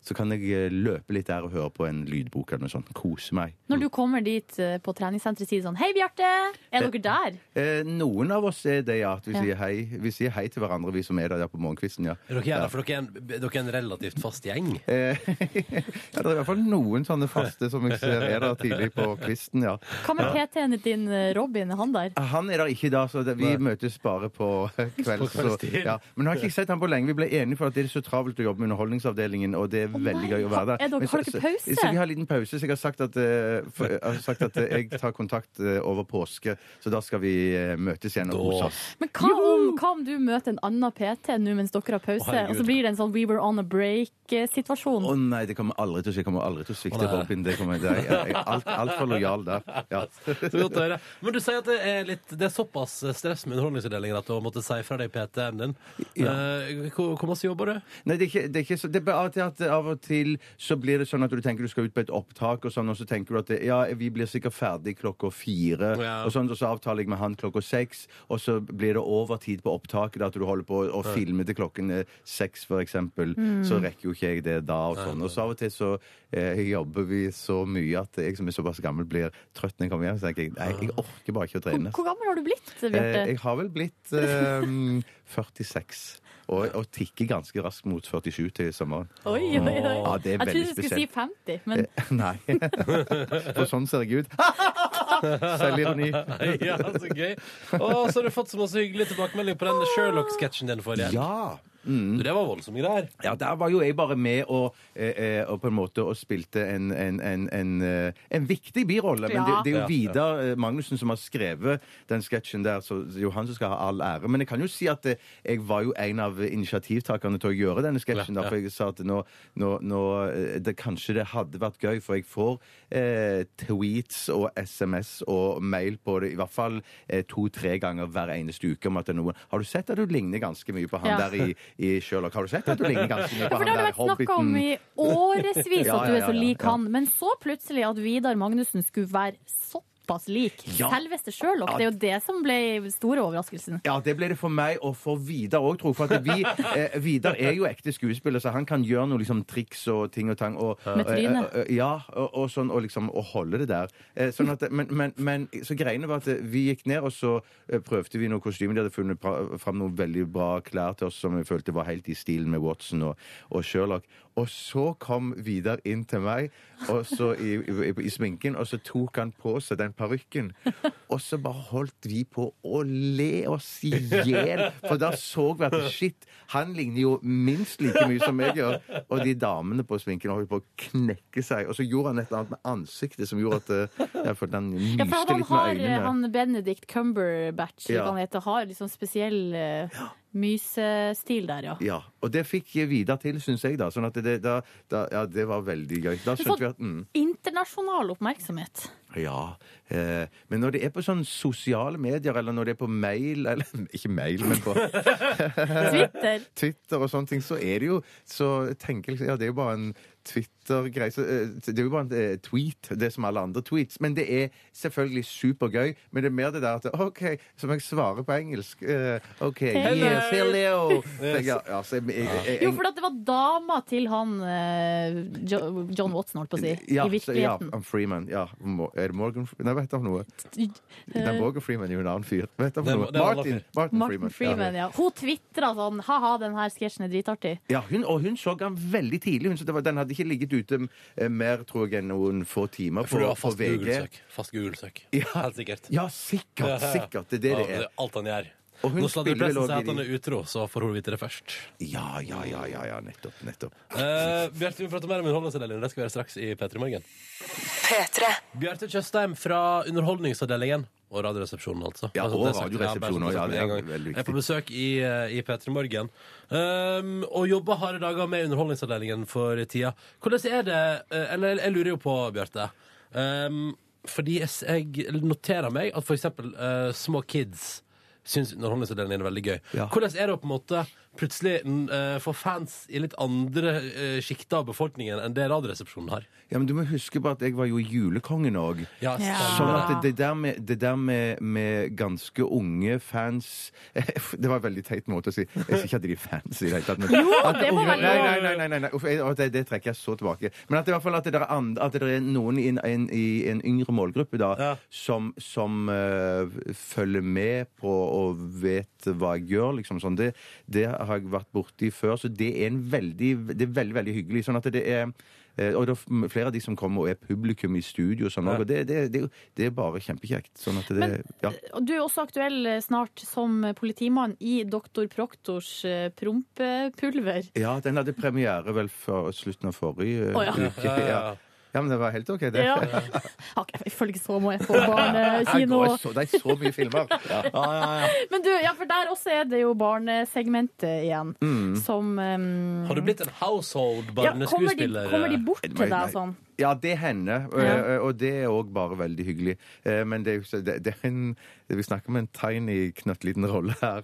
så kan jeg eh, løpe litt der og høre på en lydbok eller noe sånt. Kose meg. Når du kommer dit eh, på treningssenteret, sier sånn Hei, Bjarte! Er dere der? Eh, noen av oss er det, ja. At vi, Ja. sier hei. vi sier hei til hverandre, vi som er der, der på morgenkvisten, ja. Er dere, ja, for dere er, en, dere er en relativt fast gjeng. Eh, ja, det er i hvert fall noen sånne faste som jeg ser er der tidlig på kvisten, ja. Hva med PT-en din, eh, Robin? Er han der? Han er der ikke da, så det, vi Nei. møtes bare på kveld. På Så, kveldstid. ja. Men nå har jeg ikke sett han på lenge. Vi ble enige for at det er så travelt å jobbe med Underholdningsavdelingen, og det er veldig gøy å være der. Er dere- Men har dere pause? Så, så vi har en liten pause, så jeg har sagt at, eh, for, jeg har sagt at eh, jeg tar kontakt eh, over påske, så da skal vi møtes igjen og kose oss. Men hva om, hva om du møter en annen PT nå mens dere har pause, oh, og så blir det en sånn We were on a break-situasjon? Å nei, det kommer aldri til å skje. Jeg kommer aldri til å svikte. Robin. Det kommer, det er, jeg er alt, altfor lojal der. Ja. Så godt å høre. Men du sier at det er, litt, det er såpass stress med Underholdningsavdelingen at du har måttet si fra deg PT-en din. Ja. Uh, hvor, hvor masse jobber du? Nei, det er ikke, det er ikke så, det er bare at, at av og til så blir det sånn at du tenker du skal ut på et opptak, og sånn, og så tenker du at det, ja, vi blir sikkert ferdig klokka fire, Ja. og, sånn, og så avtaler jeg med han klokka seks, og så blir det overtid på opptaket, at du holder på å Ja. filme til klokken eh, seks, for eksempel. Mm. Så rekker jo ikke jeg det da, og sånn. Og så av og til så eh, jobber vi så mye at jeg som er såpass gammel, blir trøtt når jeg kommer hjem. Så tenker jeg nei, jeg orker bare ikke å trene. Hvor gammel har du blitt, Eh, Bjarte? jeg har vel blitt eh, 46. Og, og tikker ganske raskt mot 47 til sommeren. Oi, oi, oi. Ja, det er jeg trodde veldig du skulle si 50, men Eh, Nei. For sånn ser jeg ut. Selvironi. ja, så gøy. Og så har du fått så masse hyggelig tilbakemelding på den Sherlock-sketsjen din forrige. Ja. Du, det var voldsomme greier. Ja, der var jo jeg bare med og, eh, eh, og på en måte og spilte en, en, en, en, eh, en viktig birolle. Men det, det er jo Ja. Vidar eh, Magnussen som har skrevet den sketsjen der, så det er jo han som skal ha all ære. Men jeg kan jo si at jeg var jo en av initiativtakerne til å gjøre denne sketsjen. Ja, ja. For jeg sa at nå, nå, nå det, Kanskje det hadde vært gøy, for jeg får eh, tweets og SMS og mail på det i hvert fall eh, to-tre ganger hver eneste uke om at det er noen Har du sett at du ligner ganske mye på han Ja. der i, i Sherlock? Har du sett at du ligner ganske mye på han har der det vært snakka om i årevis at du er så lik han. Men så plutselig at Vidar Magnussen skulle være såpass lik Ja. selveste Sherlock. Det er jo det som ble store overraskelsen. Ja, det ble det for meg og for Vidar òg, jeg. For at vi, eh, Vidar er jo ekte skuespiller, så han kan gjøre noe liksom triks og ting og tang. Og, Med trynet. eh, eh, ja, og, og sånn, og liksom å holde det der. Eh, sånn at, men, men, men så greiene var at vi gikk ned, og så eh, prøvde vi noen kostymer. De hadde funnet fram noen veldig bra klær til oss som vi følte var helt i stilen med Watson og, og Sherlock. Og så kom Vidar inn til meg og så i, i, i sminken, og så tok han på seg den parykken. Og så bare holdt vi på å le oss i hjel. For da så vi at shit, han ligner jo minst like mye som jeg gjør. Og de damene på sminken holdt på å knekke seg. Og så gjorde han et eller annet med ansiktet som gjorde at eh, jeg følte han myste ja, litt med øynene. han Benedict Cumberbatch, Ja. han heter, har liksom spesiell uh, mysestil der, ja. Ja, og det fikk Vidar til, syns jeg. da, sånn at det, da, da, ja, det var veldig gøy. Da skjønte vi at mm, Internasjonal oppmerksomhet. Ja. Eh, men når det er på sånne sosiale medier, eller når det er på mail Eller ikke mail, men på Twitter. Twitter og sånne ting, så er det jo Så tenker jeg Ja, det er jo bare en Twitter-greie. eh, Det er jo bare en eh, tweet, det er som alle andre tweets. Men det er selvfølgelig supergøy. Men det er mer det der at OK, som jeg svarer på engelsk eh, OK, Hello. yes, hello. Yes. Ja, altså, jeg, jeg, jeg, Jo, for det var dama til han John Watson, holdt på å si, ja, i virkeligheten. ja. Freeman. Ja, er det Morgan Nei, vet du om noe? Nei, Morgan Freeman er jo en annen fyr. Vet du Det for noe? det Martin. Martin, Martin Freeman. Freeman, ja. Hun tvitra sånn Ha-ha, den her sketsjen er dritartig. Ja, hun, og hun så han veldig tidlig. Hun, så det var, den hadde ikke ligget ute eh, mer, tror jeg, enn noen få timer på, For du har fast VG. Google-søk. Fast Google-søk. Ja. Helt sikkert. Ja, sikkert. sikkert. Det er det det er. alt han gjør. Og hun Nå sladrer spiller vel pressen også seg i at han de- er utro, så får hun vite det først. Ja, ja, ja, ja, ja, nettopp. nettopp. Uh, Bjarte, vi prater mer om Underholdningsavdelingen. Det skal vi gjøre straks i P3 Morgen. Bjarte Tjøstheim fra Underholdningsavdelingen. Og Radioresepsjonen, altså. Ja, Altså, og det er sagt- Radioresepsjonen, bare ja, det er med en gang. veldig viktig. Jeg er på besøk i, eh, i P3 Morgen. Um, og jobber harde dager med Underholdningsavdelingen for tida. Hvordan er det eh, Eller jeg lurer jo på, Bjarte. Um, fordi jeg, jeg noterer meg at for eksempel eh, små kids syns Underholdningsavdelingen er veldig gøy. Ja. Hvordan er det å på en måte plutselig uh, får fans i litt andre uh, sjikter av befolkningen enn det Radioresepsjonen har? Ja, men Du må huske på at jeg var jo julekongen òg. Ja. Sånn at det der, med, det der med, med ganske unge fans Det var en veldig teit måte å si. Jeg sier ikke at de er fans i det hele tatt. Men Jo, at det må unge- nei, nei, nei, nei, nei, nei. Uff, Det, det trekker jeg så tilbake. Men at, det i hvert fall at, det er, and, at det er noen i en, en, i en yngre målgruppe da, Ja. som, som uh, følger med på og vet hva jeg gjør. liksom sånn. Det, det har jeg vært borti før, så det er en veldig, det er veldig, veldig hyggelig. sånn at det er eh, og det er flere av de som kommer og er publikum i studio og sånn, Ja. og det, det, det, er det er bare kjempekjekt. Sånn at det, Men- ja. Du er også aktuell eh, snart som politimann i Doktor Proktors eh, prompepulver. ja, den hadde premiere vel for slutten av forrige oh, ja. uke. Ja. Ja, men det var helt OK, det. Ja. Ok, jeg følger ikke så må på barnekino. Jeg få så, det er så mye filmer. Ja. Men du, ja, for der også er det jo barnesegmentet igjen. Mm. Som um, Har du blitt en household ja, kommer, de, barneskuespiller? kommer de bort til deg sånn? Ja, det hender, og, Ja. og det er òg bare veldig hyggelig. Eh, Men det er jo så- det, det er en Vi snakker om en tiny, knøttliten rolle her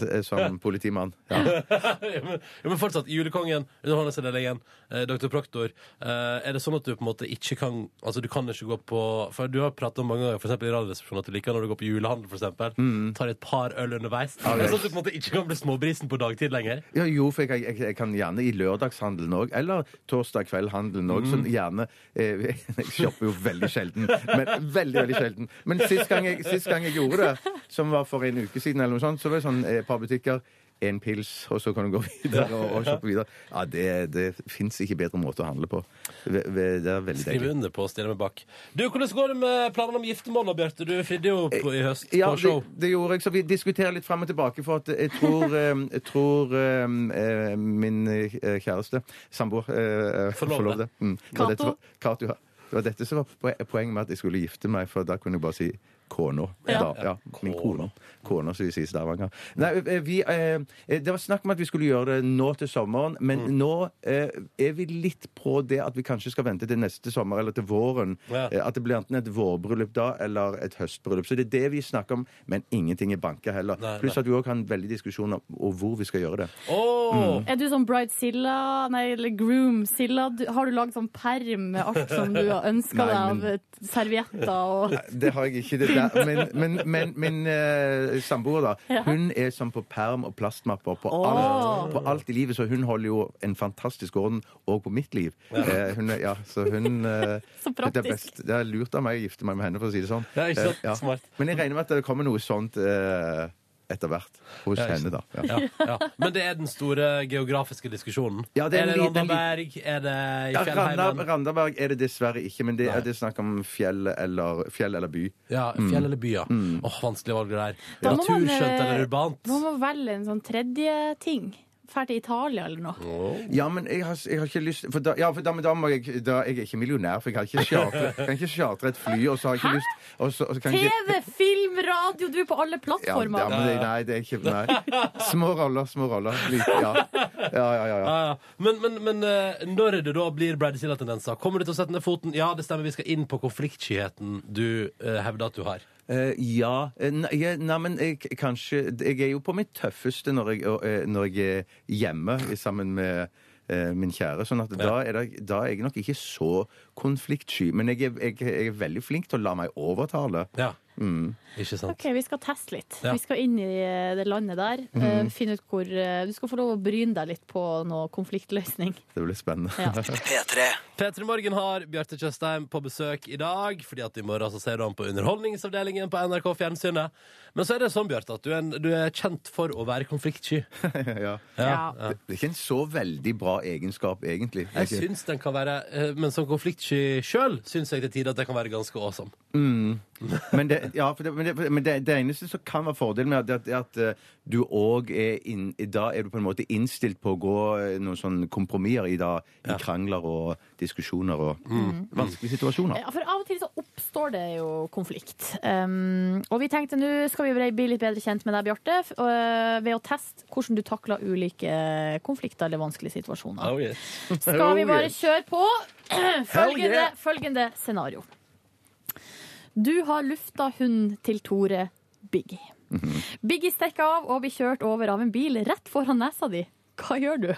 s- som politimann. Ja. ja, men, ja, men fortsatt, Julekongen, Underholdningsavdelingen, eh, Dr. Proktor. Eh, er det sånn at du på en måte ikke kan Altså, du kan ikke gå på For du har pratet om mange ganger, for eksempel i Radioresepsjonen, at du liker når du går på julehandel, for eksempel. Tar et par øl underveis. Ja, det er sånn at du på en måte ikke kan bli småbrisen på dagtid lenger. Ja, jo, for jeg, jeg, jeg kan gjerne i lørdagshandelen òg, eller torsdag kveld-handelen òg. Sånn gjerne eh, Jeg shopper jo veldig sjelden, men veldig, veldig sjelden. Men sist gang, jeg, sist gang jeg gjorde det, som var for en uke siden, eller noe sånt, så var det sånn eh, et par butikker. En pils, og så kan du gå videre og, og shoppe videre. Ja, Det, det fins ikke bedre måte å handle på. Det er veldig Skriv deilig. under på å stille meg bak. Du, Hvordan går det med planene om giftermål, da, Bjarte? Du fridde jo på, i høst Ja, på show. det, det gjorde jeg, så vi diskuterer litt frem og tilbake. For at jeg tror, eh, jeg tror eh, eh, min eh, kjæreste, samboer eh, Forlovede. Mm. Kato? Dette ja. Det var dette som var poenget med at jeg skulle gifte meg, for da kunne jeg bare si kona. Ja. Ja, min kone. Kona, som vi sier i Stavanger. Nei, eh, vi, eh, det var snakk om at vi skulle gjøre det nå til sommeren, men Mm. nå eh, er vi litt på det at vi kanskje skal vente til neste sommer eller til våren. Ja. Eh, At det blir enten et vårbryllup da, eller et høstbryllup. Så det er det vi snakker om, men ingenting er banka heller. Nei, Pluss at vi òg har en veldig diskusjon om hvor vi skal gjøre det. Åh! Er du sånn bridezilla, nei, eller groomzilla? Har du lagd sånn perm med alt som du har ønska deg av servietter og Det har jeg ikke. Det der. Men, men, men men eh, samboer, da, Ja. hun er som på perm og plastmapper på, Åh. alt, på alt i livet. Så hun holder jo en fantastisk orden òg på mitt liv. Eh, hun, er- ja, så hun eh, Så det, er best, det er lurt av meg å gifte meg med henne, for å si det sånn. Ja, ikke sant? Eh, Smart. Men jeg regner med at det kommer noe sånt eh, etter hvert ikke henne, da. Ja. Ja, ja. Men det er den store geografiske diskusjonen. Ja, det er er det Randaberg? Er det i Ja, fjellheimen? Randaberg er det dessverre ikke, men det Nei. er det snakk om fjell eller, fjell eller by. Ja, fjell eller by, ja. Åh, vanskelig valg det der. Naturskjønt eh, eller urbant? Man må velge en sånn tredje ting. Dra til Italia eller noe. Ja, men jeg har, jeg har ikke lyst for da, ja, for da, men da må jeg, da, jeg er ikke millionær, for jeg har ikke chartre, kan ikke chartre et fly, og så har jeg ikke lyst og så, og så kan TV, ikke, film, radio, du er på alle plattformer. ja, men det, Nei, det er ikke Nei. Små roller, små roller. Lite, ja. Ja, ja, ja, ja. Men, men, men eh, når det da blir Bradzilla-tendenser, kommer du til å sette ned foten? Ja, det stemmer, vi skal inn på konfliktskyheten du uh, hevder at du har. Eh, ja. Eh, Nei, nei, men jeg, kanskje Jeg er jo på mitt tøffeste når jeg, eh, når jeg er hjemme sammen med eh, min kjære. sånn at da, er det, da er jeg nok ikke så konfliktsky. Men jeg er, jeg, jeg er veldig flink til å la meg overtale. Ja, Mm. ikke sant? Ok, Vi skal teste litt. Ja. Vi skal inn i eh, det landet der. eh, finne ut hvor uh, Du skal få lov å bryne deg litt på noe konfliktløsning. Det blir spennende. Ja. P3. P3 Morgen har Bjarte Tjøstheim på besøk i dag, fordi at i morgen så ser du ham på Underholdningsavdelingen på NRK Fjernsynet. Men så er det sånn, Bjarte, at du er, en, du er kjent for å være konfliktsky. ja. Ja. Det er ikke en så veldig bra egenskap, egentlig. Jeg syns den kan være Men som konfliktsky sjøl syns jeg til tider at det kan være ganske awesome. Men, det, ja, for det, men, det, men det, det eneste som kan være fordelen med det, er at at du òg er inn, Da er du på en måte innstilt på å gå eh, noen sånne kompromisser i, da, i krangler og diskusjoner og vanskelige situasjoner. Ja, for av og til så oppstår det jo konflikt. Um, og vi tenkte nå skal vi bli litt bedre kjent med deg, Bjarte, uh, ved å teste hvordan du takler ulike konflikter eller vanskelige situasjoner. Oh, yes. Skal vi Oh, bare kjøre på? Følgende, yeah. følgende scenario. Du har lufta hunden til Tore Biggie. Mhm. Biggie stikker av og blir kjørt over av en bil rett foran nesa di. Hva gjør du?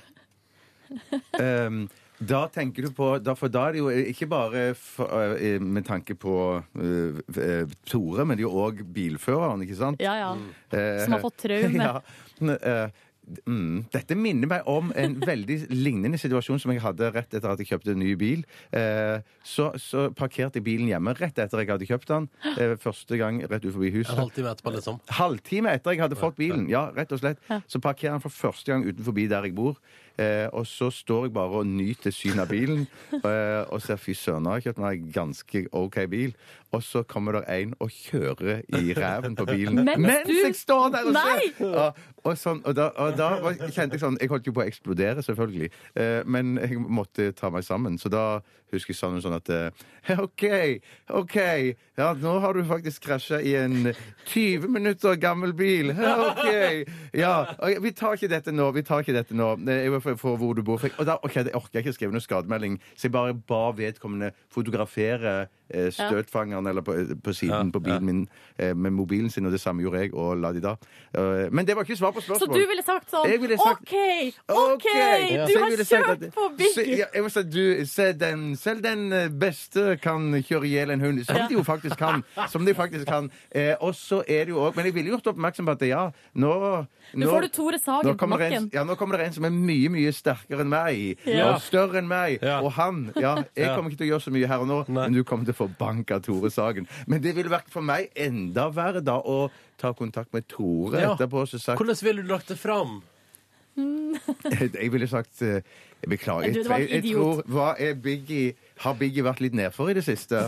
Um, da tenker du på da, For da er det jo ikke bare for, eh, med tanke på uh, Tore, men det er jo òg bilføreren, ikke sant? Ja, ja. Som har fått traume. Ja. Eh, Mm. Dette minner meg om en veldig lignende situasjon som jeg hadde rett etter at jeg kjøpte en ny bil. Eh, så, så parkerte jeg bilen hjemme rett etter jeg hadde kjøpt den. Eh, første gang rett utenfor En huset. halvtime etterpå, liksom. Halvtime etter jeg hadde fått bilen. Ja, rett og slett. Så parkerer han for første gang utenfor der jeg bor. Eh, og så står jeg bare og nyter synet av bilen eh, og ser fy søren, nå har jeg kjøpt meg ganske OK bil. Og så kommer det en og kjører i ræven på bilen Mens du- jeg står der og ser! Ja, og, sånn, og da, og da var, kjente jeg sånn Jeg holdt jo på å eksplodere, selvfølgelig. Eh, men jeg måtte ta meg sammen. Så da husker jeg sånn, sånn at eh, OK, OK. Ja, nå har du faktisk krasja i en 20 minutter gammel bil. OK. Ja, vi tar ikke dette nå. Vi tar ikke dette nå. Eh, Jeg var for, for hvor du bor. Og da ok, det orker jeg ikke skrive noe skademelding, så jeg bare ba vedkommende fotografere støtfangeren eller på, på siden på bilen min eh, med mobilen sin, og det samme gjorde jeg, og la de da. Eh, men det var ikke svar på spørsmål. Så du ville sagt sånn Jeg ville sagt- OK, OK, Ja. du har kjørt at- på Se, ja, si, du, se den, selv den eh, beste kan kjøre i hjel en hund, som Ja. de jo faktisk kan. Som de faktisk kan. Eh, og så er det jo også, Men jeg ville gjort oppmerksom på at ja, nå Nå får du Tore Sagen på kommer det en, ja, nå kommer det en som er mye, mye sterkere enn meg. Ja. Og større enn meg. Og han Ja, jeg Ja. kommer ikke til å gjøre så mye her og nå, men du kommer til å få bank av Tore Sagen. Men det ville vært for meg enda verre da å ta kontakt med Tore Ja. etterpå så sagt Hvordan ville du lagt det fram? jeg ville sagt eh, jeg beklager. Jeg, jeg tror, hva er Biggie Har Biggie vært litt nedfor i det siste?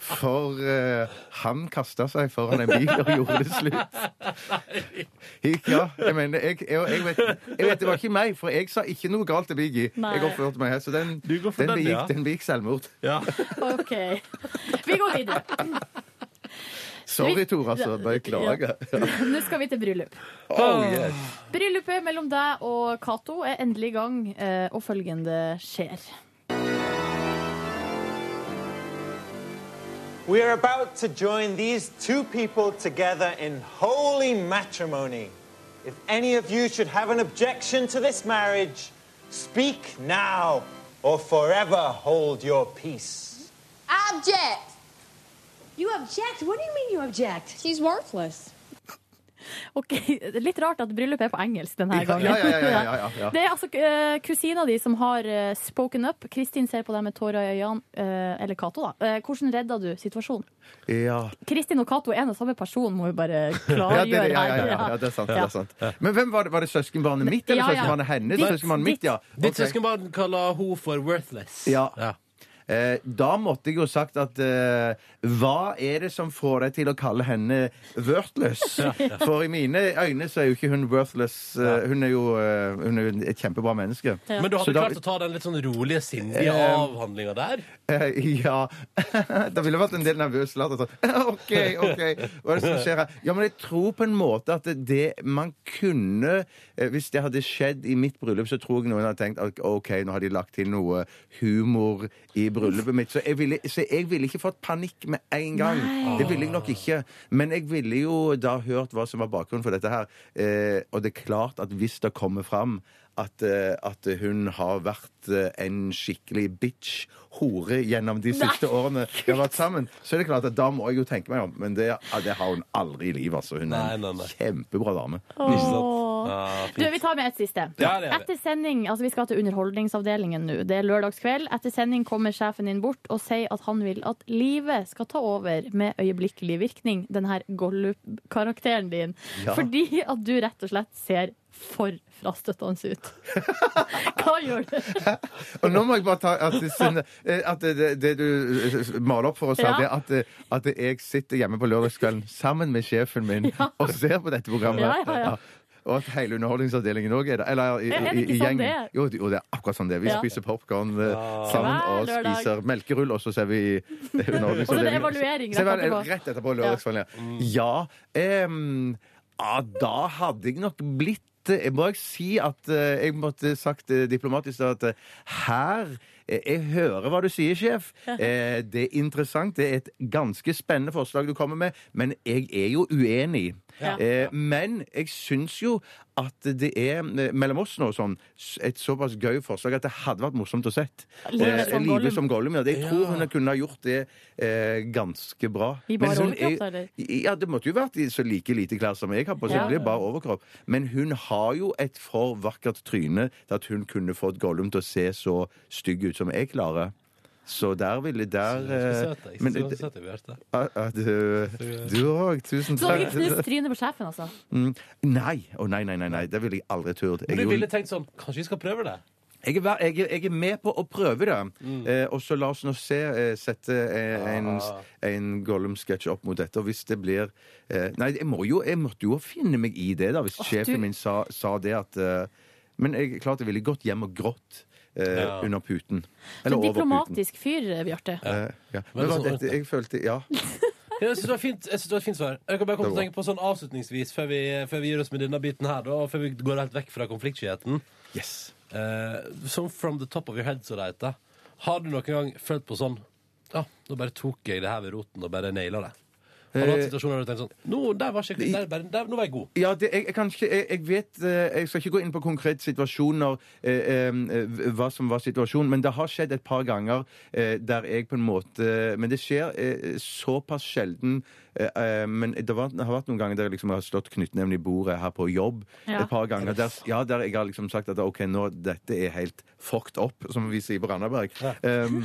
For eh, han kasta seg foran en bil og gjorde det slutt. Ikke ja, jeg mener, jeg, jeg, jeg, vet, jeg vet Det var ikke meg, for jeg sa ikke noe galt til Biggie. Nei. Jeg oppførte meg her, så den, den, den, begikk, ja. den begikk selvmord. OK. Vi går videre. Sorry, Tor, altså. Beklager. Nå skal vi til bryllup. Oh, yes. Bryllupet mellom deg og Cato er endelig i gang, eh, og følgende skjer. We are about to join these two people together in holy matrimony. If any of you should have an objection to this marriage, speak now or forever hold your peace. Object! You object? What do you mean you object? She's worthless. Ok, Litt rart at bryllupet er på engelsk denne gangen. ja, ja, ja, ja, ja, ja. Det er altså uh, kusina di som har uh, spoken up. Kristin ser på deg med tårer i øynene. Uh, eller Cato, da. Hvordan redda du situasjonen? Ja. Kristin og Cato er en og samme person, må vi bare klargjøre det, ja, ja, ja, her. ja, det er sant. Det er sant. Men hvem var det? Var det søskenbarnet mitt eller Ja, ja. søskenbarnet hennes? Ditt, Søskenbarnet mitt, ja. Ditt søskenbarn kaller hun for worthless. Ja. Eh, da måtte jeg jo sagt at eh, hva er det som får deg til å kalle henne worthless? Ja, ja. For i mine øyne så er jo ikke hun worthless. Eh, hun, er jo, eh, hun er et kjempebra menneske. Men du hadde da- klart å ta den litt sånn rolige, sindige Eh, avhandlinga der? Eh, ja. da ville vært en del nervøs latter. OK, OK. Hva er det som skjer her? Ja, men jeg tror på en måte at det man kunne eh, Hvis det hadde skjedd i mitt bryllup, så tror jeg noen hadde tenkt at OK, nå har de lagt til noe humor i bryllupet mitt. Så jeg ville, så jeg ville ikke fått panikk med en gang. Nei. Det ville jeg nok ikke. Men jeg ville jo da hørt hva som var bakgrunnen for dette her. Eh, og det er klart at hvis det kommer fram at, eh, at hun har vært eh, en skikkelig bitch, hore, gjennom de siste årene vi har vært sammen, så er det klart at da må jeg jo tenke meg om. Men det, det har hun aldri i livet, altså. Hun er en kjempebra dame. Åh. Du, Vi tar med et siste. Ja, det det. vi. Etter sending, altså Vi skal til Underholdningsavdelingen nå. Det er lørdagskveld. Etter sending kommer sjefen din bort og sier at han vil at livet skal ta over med øyeblikkelig virkning, den her Gollup-karakteren din. Ja. Fordi at du rett og slett ser for frastøtende ut. Hva gjør du? Og nå må jeg bare ta at, det, Synne, eh, at det, det, du maler opp for oss Ja. er at, eh, at jeg sitter hjemme på lørdagskvelden sammen med sjefen min og ser på dette programmet. Ja, ja, ja. Og at hele Underholdningsavdelingen òg er det. Eller i, Er det i, ikke i sånn gjengen. det er? Jo, det- jo, det er akkurat sånn det er. Vi Ja. spiser popkorn sammen Hver og lørdag. spiser melkerull, og så ser vi Underholdningsavdelingen. Og så er det evaluering rett etterpå. Rett etterpå lørdagskvelden, ja. Ja, em, ja, da hadde jeg nok blitt jeg må jeg si at eh, jeg måtte sagt eh, diplomatisk da at eh, her eh, jeg hører hva du sier, sjef. Eh, Det er interessant. Det er et ganske spennende forslag du kommer med, men jeg er jo uenig. Ja. Eh, Men jeg syns jo at det er eh, mellom oss nå sånn et såpass gøy forslag at det hadde vært morsomt å sett. Livet som Eh, Gollum. Som Gollum. Ja. Jeg tror hun kunne ha gjort det eh, ganske bra. I bare sånn, overkropp, eller? Ja, det måtte jo vært i så like lite klær som jeg har på, så Ja. det blir bare overkropp. Men hun har jo et for vakkert tryne til at hun kunne fått Gollum til å se så stygg ut som jeg klarer. Så der ville der eh, men Så Bjarte. Ah, ah, Du òg. Tusen Så ikke takk. knust trynet på sjefen, altså? Mm, Nei. Å nei, nei, nei, nei. Det ville jeg aldri turt. Men du ville tenkt sånn Kanskje vi skal prøve det? jeg er, jeg, jeg er med på å prøve det. Mm. Eh, og så la oss nå se eh, sette eh, en, Ah. en Gollum-sketsj opp mot dette. Og hvis det blir eh, Nei, jeg, må jo, jeg måtte jo finne meg i det, da, hvis oh, sjefen du- min sa, sa det at eh, Men jeg, klart jeg ville gått hjem og grått Ja. under puten. Eller er over puten. diplomatisk fyr, Bjarte. Eh, ja. Men Men sånn dette, jeg følte Ja. Jeg synes det var et fint svar. Jeg kan bare komme til å tenke på sånn avslutningsvis, før vi, før vi gir oss med denne biten her, da, og før vi går helt vekk fra konfliktskyheten. Yes. Uh, som from the top of your head, som det heter. Har du noen gang følt på sånn Ja, nå bare tok jeg det her ved roten og bare naila det. Har du hatt Eh, situasjoner der du tenker sånn Nå, der var, ikke, der, der, der, nå var jeg god. Ja, det, jeg, jeg, kan ikke, jeg, jeg vet eh, Jeg skal ikke gå inn på konkrete situasjoner, eh, eh, hva som var situasjonen, men det har skjedd et par ganger eh, der jeg på en måte Men det skjer eh, såpass sjelden. Eh, eh, men det, var, det har vært noen ganger der jeg liksom har slått knyttneven i bordet her på jobb. Ja. Et par ganger der, ja, der jeg har liksom sagt at OK, nå dette er helt fucked up, som vi sier på Randaberg. Um,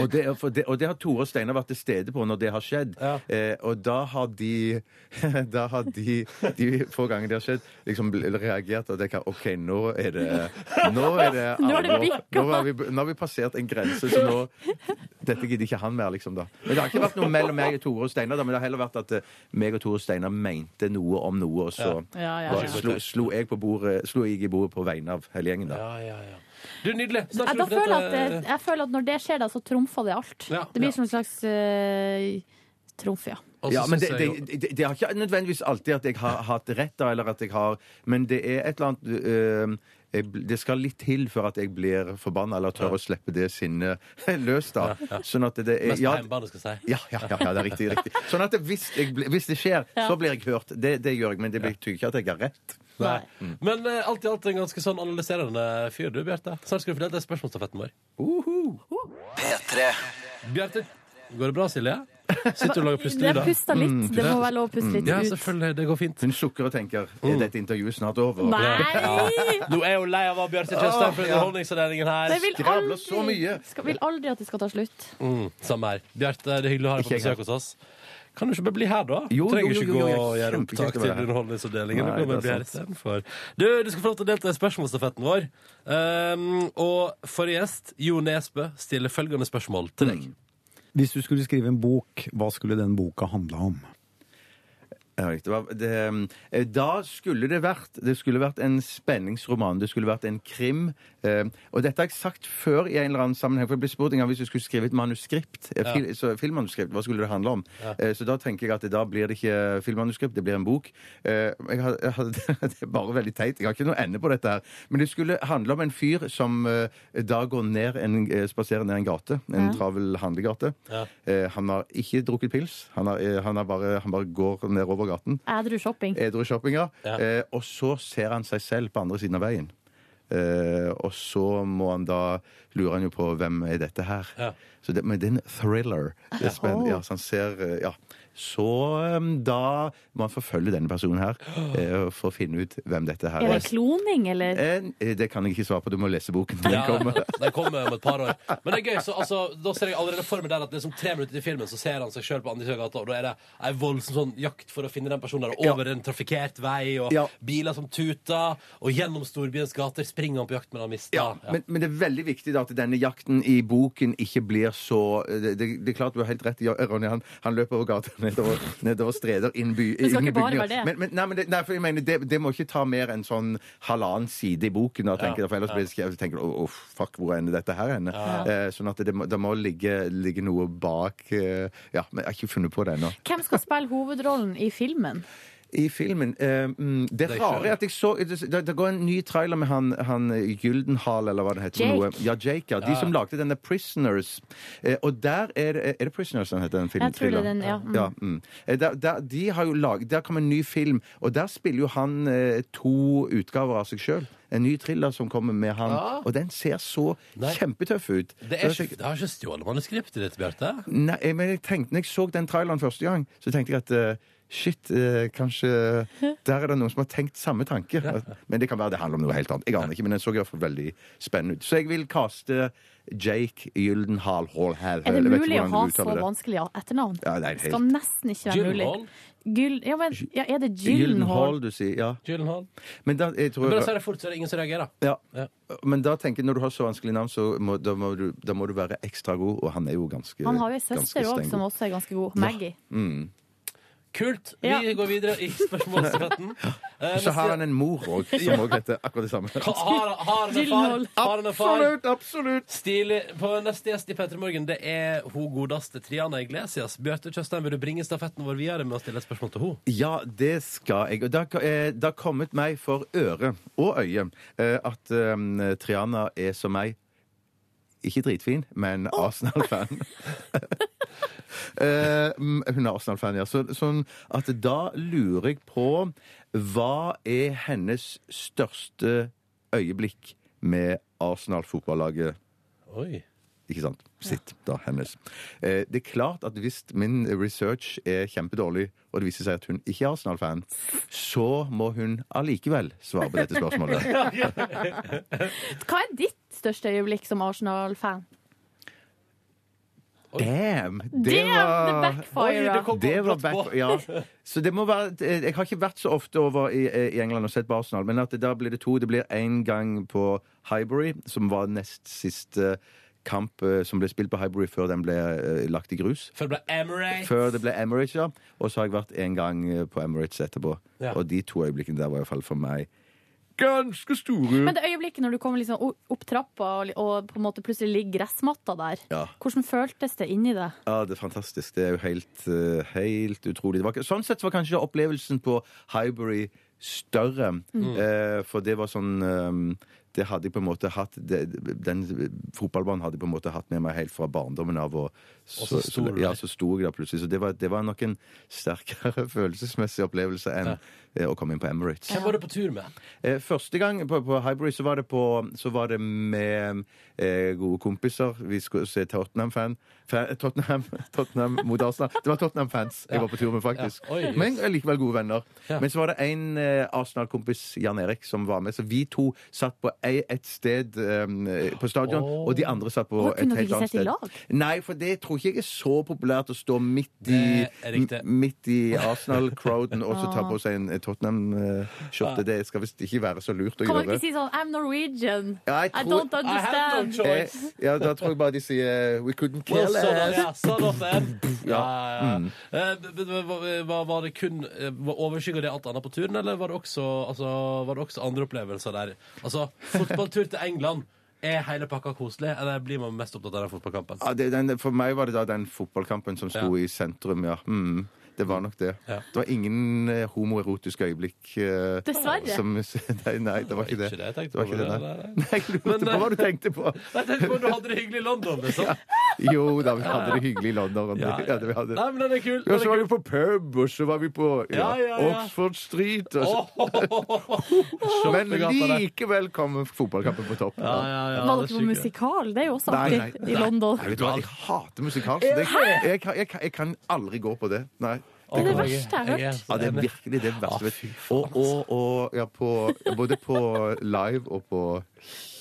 og, det, er- for det, og det har Tore og Steinar vært til stede på når det har skjedd. Eh, og da har de Da har de de få gangene det har skjedd, liksom reagert og tenkt OK, nå er det Nå er det Nå alvor. Nå har vi, nå har vi passert en grense, så nå Dette gidder ikke han mer, liksom. da. Men det har ikke vært noe mellom meg og Tore og Steinar, men det har heller vært at eh, meg og Tore og Steinar mente noe om noe, og så Ja. Ja, ja, bare ja. Slo, slo, jeg på bordet, slo jeg i bordet på vegne av hele gjengen. da. Du, nydelig. Ja, da føler jeg, at det, jeg føler at når det skjer, da, så trumfer det alt. Ja, det blir ja. som en slags uh, trumf, ja. Ja, men det, det, det, det har ikke nødvendigvis alltid at jeg har hatt rett, da, eller at jeg har Men det er et eller annet øh, jeg, Det skal litt til før at jeg blir forbanna eller tør å slippe det sinnet løs, da. Ja, ja. Sånn at det er ja, skal jeg si. ja, ja, ja, ja, det er riktig. riktig. Sånn at det, hvis, jeg, hvis det skjer, Ja. så blir jeg hørt. Det, det gjør jeg, men det betyr ikke at jeg har rett. Nei. Men uh, alt i alt en ganske sånn analyserende fyr, du, Bjarte. Snart skal du få dele spørsmålsstafetten vår. P3. Bjarte, går det bra, Silje? Sitter og lager Jeg plystelyder? puster litt. Det må være lov å puste litt Ja, ut. selvfølgelig. Det går fint. Hun sukker og tenker Er dette intervjuet snart over? Nei! Ja. Nå er hun lei av å Bjarte Tjøstheim for underholdningsavdelingen her. Jeg vil så mye. skal, vil aldri at det skal ta slutt. Mm, samme her. Bjarte, det er hyggelig å ha deg på besøk hos oss. Kan du ikke bare bli her, da? Jo, Trenger jo, jo, ikke gå og gjøre opptak til. Underholdningsavdelingen. Du kan bli her istedenfor. Du, du skal få lov til å delta i spørsmålsstafetten vår. Um, og forrige gjest, Jo Nesbø, stiller følgende spørsmål til deg. Hvis du skulle skrive en bok, hva skulle den boka handla om? Ja, det var, det, eh, da skulle det vært Det skulle vært en spenningsroman. Det skulle vært en krim. Eh, og dette har jeg sagt før i en eller annen sammenheng. For jeg ble spurt en gang hvis du skulle skrive et manuskript. eh, Ja. Fil, så, filmmanuskript, hva skulle det handle om? Ja. Eh, så da tenker jeg at da blir det ikke filmmanuskript, det blir en bok. Eh, jeg har, jeg har, det er bare veldig teit. Jeg har ikke noe ende på dette her. Men det skulle handle om en fyr som eh, da går ned en, eh, spaserer ned en gate. En Ja. travel handlegate. Ja. Eh, han har ikke drukket pils. Han, har, eh, han, har bare, han bare går nedover gaten. Ædru shopping. Edru shopping, Ja. Eh, og så ser han seg selv på andre siden av veien. Eh, og så må han da lurer han jo på hvem er dette her. Ja. Så det, men det er en thriller. Det er spennende. Ja, så han ser eh, Ja. Så eh, da må man forfølge denne personen her eh, for å finne ut hvem dette her Er Er det kloning, eller? Eh, det kan jeg ikke svare på. Du må lese boken når Ja, den kommer. den kommer om et par år. Men det er gøy, så altså, da ser jeg allerede for meg der at liksom tre minutter til filmen så ser han seg sjøl på andre gata, og da er det ei voldsom sånn jakt for å finne den personen der, over en trafikkert vei, og Ja. biler som tuter, og gjennom storbyens gater springer han på jakt, men han mister. Ja, men, men det er veldig viktig da at denne jakten i boken ikke blir så Det, det, det er klart du har helt rett, Ronny. Han, han løper over gata nedover, nedover streder inn, by, Det skal ikke bare være det. Men, men, nei, men det, nei, for jeg mener, det, det må ikke ta mer enn sånn halvannen side i boken. Da, tenker jeg, for ellers blir det skrevet tenker du, oh, fuck, hvor ender dette her henne? Eh, sånn at det, må- det må ligge, ligge noe bak eh, Ja, men jeg har ikke funnet på det ennå. Hvem skal spille hovedrollen i filmen? I filmen eh, mm, Det rare er at jeg så det, det går en ny trailer med han, han Gyldenhal, eller hva det heter. Jake. Noe. Ja, Jake, ja. De Ja. som lagde denne Prisoners. Eh, og der er det Er det Prisoners den heter, den filmen? Jeg tror det er den, ja. Mm. ja mm. Eh, der, der, de har jo laget, der kom en ny film, og der spiller jo han eh, to utgaver av seg sjøl. En ny thriller som kommer med han. Ja. Og den ser så Nei. kjempetøff ut. Det, er ikke, det har ikke stjålet manuskriptet ditt, Bjarte. Nei, men jeg tenkte, når jeg så den traileren første gang, så tenkte jeg at eh, shit, eh, kanskje der er det noen som har tenkt samme tanke. Men det kan være det handler om noe helt annet. Jeg aner ikke, men den så i hvert fall veldig spennende ut. Så jeg vil kaste Jake Gyldenhal Hallhall. Er det mulig å ha så vanskelig etternavn? Ja, det er helt skal nesten ikke være mulig. Gyllenhaal? Gyll, ja, men, ja, er det Gyldenhall, Gyllenhaal? du sier. Ja. Gyllenhaal. Men da, jeg tror Men da sier jeg fort, så er det ingen som reagerer. ja. Ja. Men da tenker jeg, når du har så vanskelig navn, så må, da, må du, da må du være ekstra god, og han er jo ganske Han har jo ei søster òg som også er ganske god. Maggie. Mm. Kult. Vi Ja. går videre i spørsmålsstafetten. Eh, Så har han en mor òg, som Ja. òg heter akkurat det samme. Har, har han en far? Har han en far? Absolutt, absolutt. Stilig. På neste gjest i Petter Morgen, det er hun godeste Triana Iglesias. Bjarte Tjøstheim, vil du bringe stafetten vår videre med å stille et spørsmål til henne? Ja, det skal jeg. Og det har, eh, det har kommet meg for øre og øye eh, at eh, Triana er som meg. Ikke dritfin, men Arsenal-fan. Eh, mm, hun er Arsenal-fan, ja. Så, sånn at da lurer jeg på Hva er hennes største øyeblikk med Arsenal-fotballaget? Oi. Ikke sant? Sitt, da, hennes. Eh, det er klart at hvis min research er kjempedårlig, og det viser seg at hun ikke er Arsenal-fan, så må hun allikevel svare på dette spørsmålet. Hva er ditt største øyeblikk som Arsenal-fan? Damn! Det Damn, var det backfired. Oi, det Det var back, ja. Så det må være Jeg har ikke vært så ofte over i, i England og sett på Arsenal, men at det, da blir det to. Det blir én gang på Highbury, som var nest siste kamp eh, som ble spilt på Highbury før den ble eh, lagt i grus. Før det ble Emirates. Før det ble Emirates, ja. Og så har jeg vært en gang eh, på Emirates etterpå. Ja. Og de to øyeblikkene der var i hvert fall for meg ganske store. Men det øyeblikket når du kommer liksom opp trappa og, på en måte plutselig ligger gressmatta der, Ja. hvordan føltes det inni det? Ja, det er fantastisk. Det er jo helt, helt utrolig. Det var, ikke- sånn sett var kanskje opplevelsen på Highbury større. Mm. Eh, for det var sånn eh, Det hadde jeg på en måte hatt det, Den fotballbanen hadde jeg på en måte hatt med meg helt fra barndommen av. Og så så, ja, så sto jeg der plutselig. Så det var, det var nok en sterkere følelsesmessig opplevelse enn eh, å kom inn på Emirates. Hvem var du på tur med? Eh, Første gang på, på Highbury så var det, på, så var det med eh, gode kompiser. Vi skulle se Tottenham-fan. Tottenham, Tottenham mot Arsenal. Det var Tottenham-fans jeg var på tur med, faktisk. Ja. Oi. Men likevel gode venner. Ja. Men så var det en eh, Arsenal-kompis, Jan Erik, som var med. Så vi to satt på ei- et sted eh, på stadion, oh. og de andre satt på Hvor, et helt annet sted. Nei, for det tror ikke jeg er så populært å stå midt i, midt i Arsenal-crowden og så ta Ah. på seg en Tottenham-skjorte. Det skal visst ikke være så lurt å Kan man ikke si sånn I'm Norwegian. Ja, jeg I don't don't I have no understand. choice. Eh, ja, da tror jeg bare de sier We couldn't kill well, us. ja. Mm. Eh, b- Var, det kun eh, var Overskygga det alt annet på turen, eller var det også, altså, var det også andre opplevelser der? Altså, fotballtur til England. Er hele pakka koselig, eller blir man mest opptatt av den fotballkampen? Ja, det, den, for meg var det da den fotballkampen som sto Ja. i sentrum, ja. Mm, det var nok det. Ja. Det var ingen eh, homoerotiske øyeblikk. eh, Dessverre. Som, nei, nei, det var ikke det. Ikke det jeg tenkte var på, ikke det, det, nei. det, Nei, jeg lurte Men, på eh, hva du tenkte på. Jeg tenkte på du hadde det hyggelig i London, liksom. Jo da, vi hadde det hyggelig i London. Ja, ja. Ja, det vi hadde. Nei, men den er kul. Ja, Den så er var kul. vi på pub, og så var vi på ja, Ja, ja, ja. Oxford Street. Og så. Men der. likevel kom fotballkampen på topp. Ja, ja, ja, Var det dere er på musikal? Det er jo også Nei, artig nei, i London. Nei, vet du hva, jeg hater musikal. så Det, jeg, jeg, jeg, jeg kan aldri gå på det. Nei. Det er det verste jeg har hørt. Ja, det er virkelig det verste. vet du. Og, og, og ja, på, både på live og på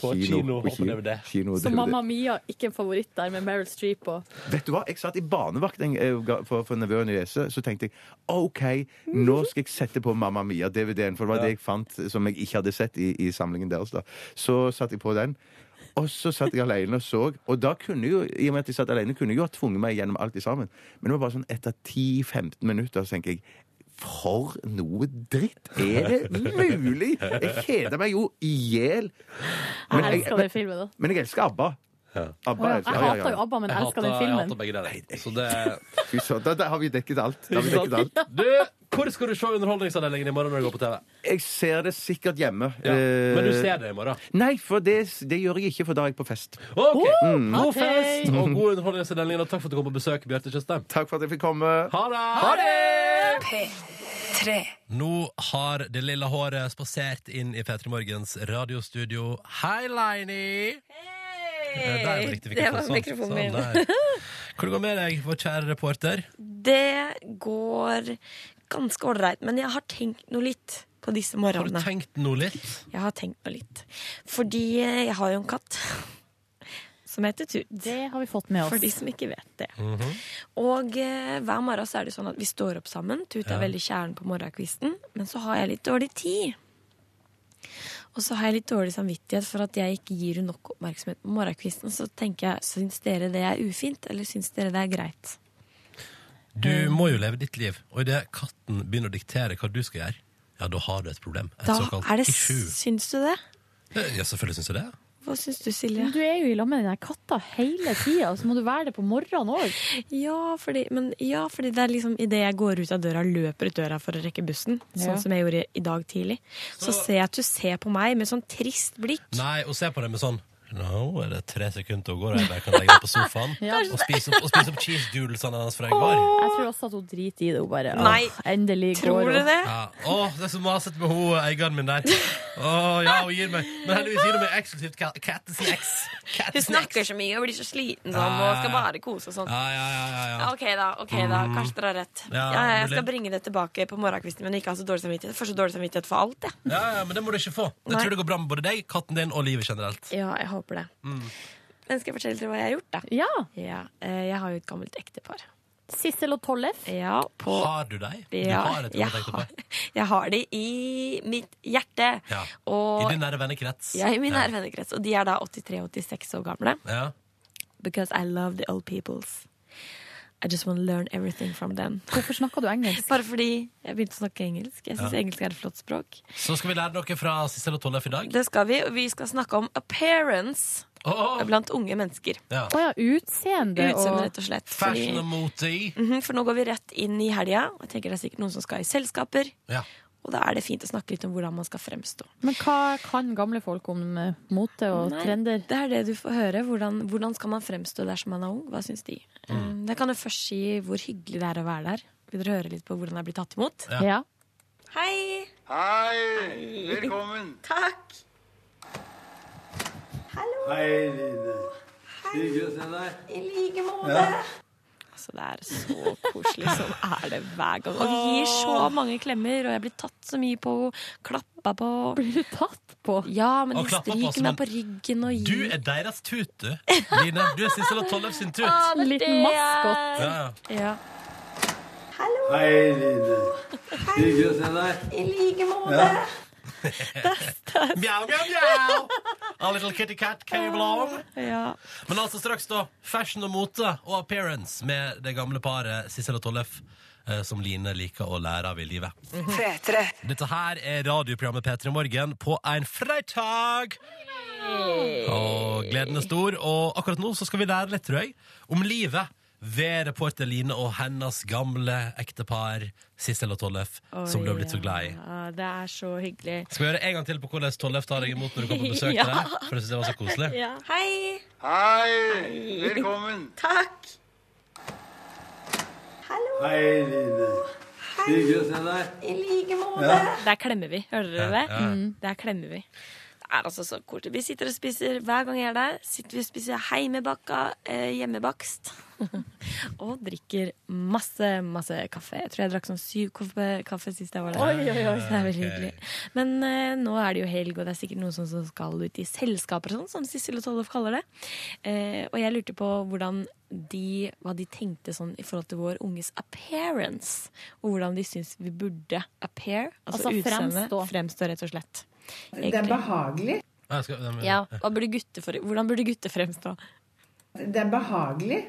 På kino og på kino- DVD. kino Så DVD. Mamma Mia, ikke en favoritt der, med Meryl Streep og Vet du hva? Jeg satt i barnevakt eh, for, for nevøen i niese. Så tenkte jeg OK, nå skal jeg sette på Mamma Mia-DVD-en. For det var det jeg fant som jeg ikke hadde sett i, i samlingen deres. da. Så satte jeg på den. Og så satt jeg alene og så. Og da kunne jo, i og med at jeg satt alene, kunne jeg jo ha tvunget meg gjennom alt sammen. Men det var bare sånn etter 10-15 minutter så tenker jeg for noe dritt! Er det mulig?! Jeg kjeder meg jo i hjel. Men Jeg elsker den filmen, da. men jeg elsker ABBA. ABBA Å, ja. Jeg ja, ja, hater jo. ABBA, men Jeg elsker den hater, jeg filmen. hater begge deler. Så det Fy søren, da, da har vi dekket alt. Da har vi dekket alt. Du, hvor skal du se Underholdningsavdelingen i morgen når du går på TV? Jeg ser det sikkert hjemme. Ja. Eh, Men du ser det i morgen? Nei, for det, det gjør jeg ikke, for da er jeg på fest. OK! Mm. God fest og god Underholdningsavdelingen, og takk for at du kom på besøk, Bjarte Tjøstheim. Takk for at jeg fikk komme. Ha det! Ha det! P3. Nå har det lille håret spasert inn i P3 Morgens radiostudio. Hei, Leini! Der var riktig Det var mikrofon. mikrofonen min. Sånn, der. Hvor det med deg, vår kjære reporter? Det går ganske ålreit, men jeg har tenkt noe litt på disse morgenene. Har du tenkt noe litt? Jeg har tenkt noe litt. Fordi jeg har jo en katt som heter Tut. Det har vi fått med oss. For de som ikke vet det. Mhm. Og eh, hver morgen så er det sånn at vi står opp sammen. Tut er Ja. veldig kjæren på morgenkvisten, men så har jeg litt dårlig tid. Og så har jeg litt dårlig samvittighet for at jeg ikke gir henne nok oppmerksomhet på morgenkvisten. Så tenker jeg, syns dere det er ufint, eller syns dere det er greit? Du må jo leve ditt liv, og idet katten begynner å diktere hva du skal gjøre, ja, da har du et problem. Et Da er det. Syns du det? Ja, selvfølgelig syns jeg det. Hva syns du, Silje? Men du er jo i lag med den katta hele tida, så må du være det på morgenen òg. Ja, fordi, men, ja, fordi det er liksom idet jeg går ut av døra, løper ut døra for å rekke bussen, Ja. sånn som jeg gjorde i dag tidlig, så, Så- ser jeg at du ser på meg med sånn trist blikk. Nei, og se på det med sånn Nå er det tre sekunder til å gå, og jeg bare kan legge meg på sofaen Ja. og spise opp, og spise opp cheese doodlesene hennes fra i går. Jeg tror også at hun driter i det. Hun bare Nei, åh, endelig tror går du hun. det? Ja. Å, det er så masete med hun eieren min der. Å, ja, hun gir meg Men heldigvis gir hun meg eksklusivt ka- kattesnacks. Hun Kattesnacks. snakker så mye og blir så sliten sånn, og skal bare kose og sånn. Ja, ja, ja, ja, ja. Ok da, ok da, Mm. kanskje dere har rett. Ja, Ja, jeg mulig. skal bringe det tilbake på morgenkvisten, men ikke ha så dårlig samvittighet. Jeg får så dårlig samvittighet for alt, jeg. Ja, ja, men det må du ikke få. Det Nei. tror det går bra med både deg, katten din og livet generelt. Ja, jeg håper det. Mm. Men skal jeg fortelle dere hva jeg har gjort, da? Ja. Ja, eh, jeg har jo et gammelt ektepar. Sissel og Tollef. Ja, på Har du deg? Du Ja, har et jeg, har, jeg har de i mitt hjerte. Ja. Og, I din nære vennekrets. ja, i min Ja. nære vennekrets. Og de er da 83-86 år gamle. Ja. Because I love the old peoples. I just want to learn everything from them. Hvorfor snakker du engelsk? Bare fordi jeg begynte å snakke engelsk. Jeg syns Ja. engelsk er et flott språk. Så skal vi lære noe fra Sissel og Tollef i dag. Det skal vi, og vi skal snakke om appearance Åh. blant unge mennesker. Ja. Oh, ja, utseende Utseende, rett og slett. Fashion og mote Mm -hmm, for nå går vi rett inn i helga. Jeg tenker det er sikkert noen som skal i selskaper. Ja. Og da er det fint å snakke litt om hvordan man skal fremstå. Men hva kan gamle folk om eh, mote og Nei, trender? Det er det du får høre. Hvordan, hvordan skal man fremstå dersom man er ung? Hva syns de? Mm. Eh, Jeg kan jo først si hvor hyggelig det er å være der. Vil dere høre litt på hvordan jeg blir tatt imot? Ja. Ja. Hei! Hei! Velkommen. Takk! Hei, Line. Hyggelig å se deg. I like måte. Ja. Altså, det er så koselig. Sånn er det hver gang. Og vi gir så mange klemmer, og jeg blir tatt så mye på Klappa på. Blir du tatt på? Ja, men de stryker meg på ryggen og Du er deres tut, du. Line. Du er Sissel og Tollef sin tut. Ah, er Liten maskot. Ja, ja. Hallo. Hei, Line. Hyggelig å se deg. I like måte. Ja. Mjau, mjau, mjau. A little kitty cat came along. Ja. Men altså straks da, fashion og mote og appearance med det gamle paret Sissel og Tollef, eh, som Line liker å lære av i livet. Dette her er radioprogrammet P3 Morgen på en fredag. Og gleden er stor, og akkurat nå så skal vi lære litt, tror jeg, om livet ved reporter Line og hennes gamle ektepar Sissel og Tollef, som du har blitt så glad i. Ja, det er så hyggelig. Skal vi gjøre en gang til på hvordan Tollef tar deg imot når du kommer på besøk Ja. til deg? For jeg synes det var så koselig. Ja. Hei! Hei! Velkommen. Takk! Hallo. Hei, Line. Hyggelig å se deg. I like måte. Ja. Der klemmer vi. Hører dere det? Mm. Der klemmer vi. Er altså så koselig. Vi sitter og spiser hver gang jeg er der. Sitter vi og spiser heimebakka, eh, hjemmebakst. og drikker masse, masse kaffe. Jeg tror jeg drakk sånn syv kaffe, kaffe sist jeg var der. Oi, oi, oi. Så det er veldig hyggelig. Men eh, nå er det jo helg, og det er sikkert noen som som skal ut i selskaper og sånn, som Sissel og Tollef kaller det. Eh, og jeg lurte på hvordan de, hva de tenkte sånn i forhold til vår unges appearance. Og hvordan de syns vi burde appear. Altså, Altså utseende. fremstå. Fremstå, rett og slett. Det er behagelig. Ja, burde gutte, for, hvordan burde gutter fremstå? Det er behagelig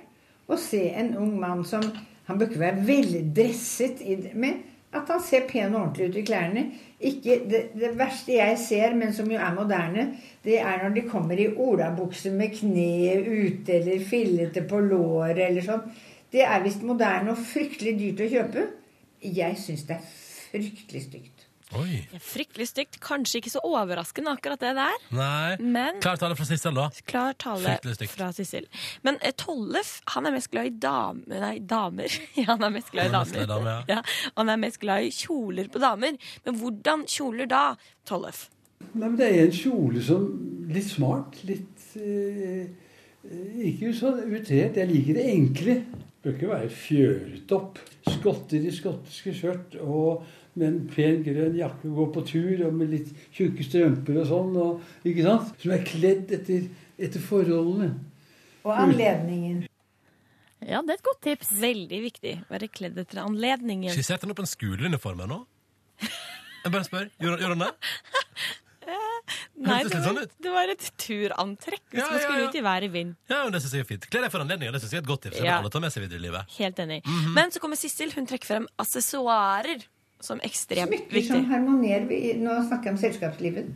å se en ung mann som Han bør ikke være veldresset, i, men at han ser pen og ordentlig ut i klærne. Ikke, det, det verste jeg ser, men som jo er moderne, det er når de kommer i olabukse med kneet ute eller fillete på låret eller sånn. Det er visst moderne og fryktelig dyrt å kjøpe. Jeg syns det er fryktelig stygt. Oi. Fryktelig stygt. Kanskje ikke så overraskende, akkurat det der. Nei. Men Klar tale fra Sissel, da. Klar tale fra Sissel. Men eh, Tollef han er mest glad i damer Nei, damer. Ja, han er mest glad i Han er damer. damer, ja. Ja, han er mest glad i kjoler på damer. Men hvordan kjoler da, Tollef? Nei, men Det er en kjole som Litt smart. Litt eh, eh, Ikke så utrert. Jeg liker det enkle. Bør ikke være fjøret opp. Skotter i skotske skjørt og med en pen grønn jakke og gå på tur og med litt tjukke strømper og sånn. Og, ikke sant? Som er kledd etter, etter forholdene. Og anledningen. Ja, det er et godt tips. Veldig viktig. Være kledd etter anledningen. Skisserte han opp en skoleuniform her nå? Jeg bare spør. Gjorde, gjorde han det? Nei, det sånn var, det var et turantrekk hvis Ja, man skulle ja. ut i vær i vind. Ja, men det synes jeg er fint. Kle deg for anledninga. Det synes jeg er et godt tips. Ja. alle ta med seg videre i livet. Helt enig. Mhm. Men så kommer Sissel. Hun trekker frem accessoarer som ekstremt Smykker viktig. som harmonerer Nå snakker jeg om selskapslivet.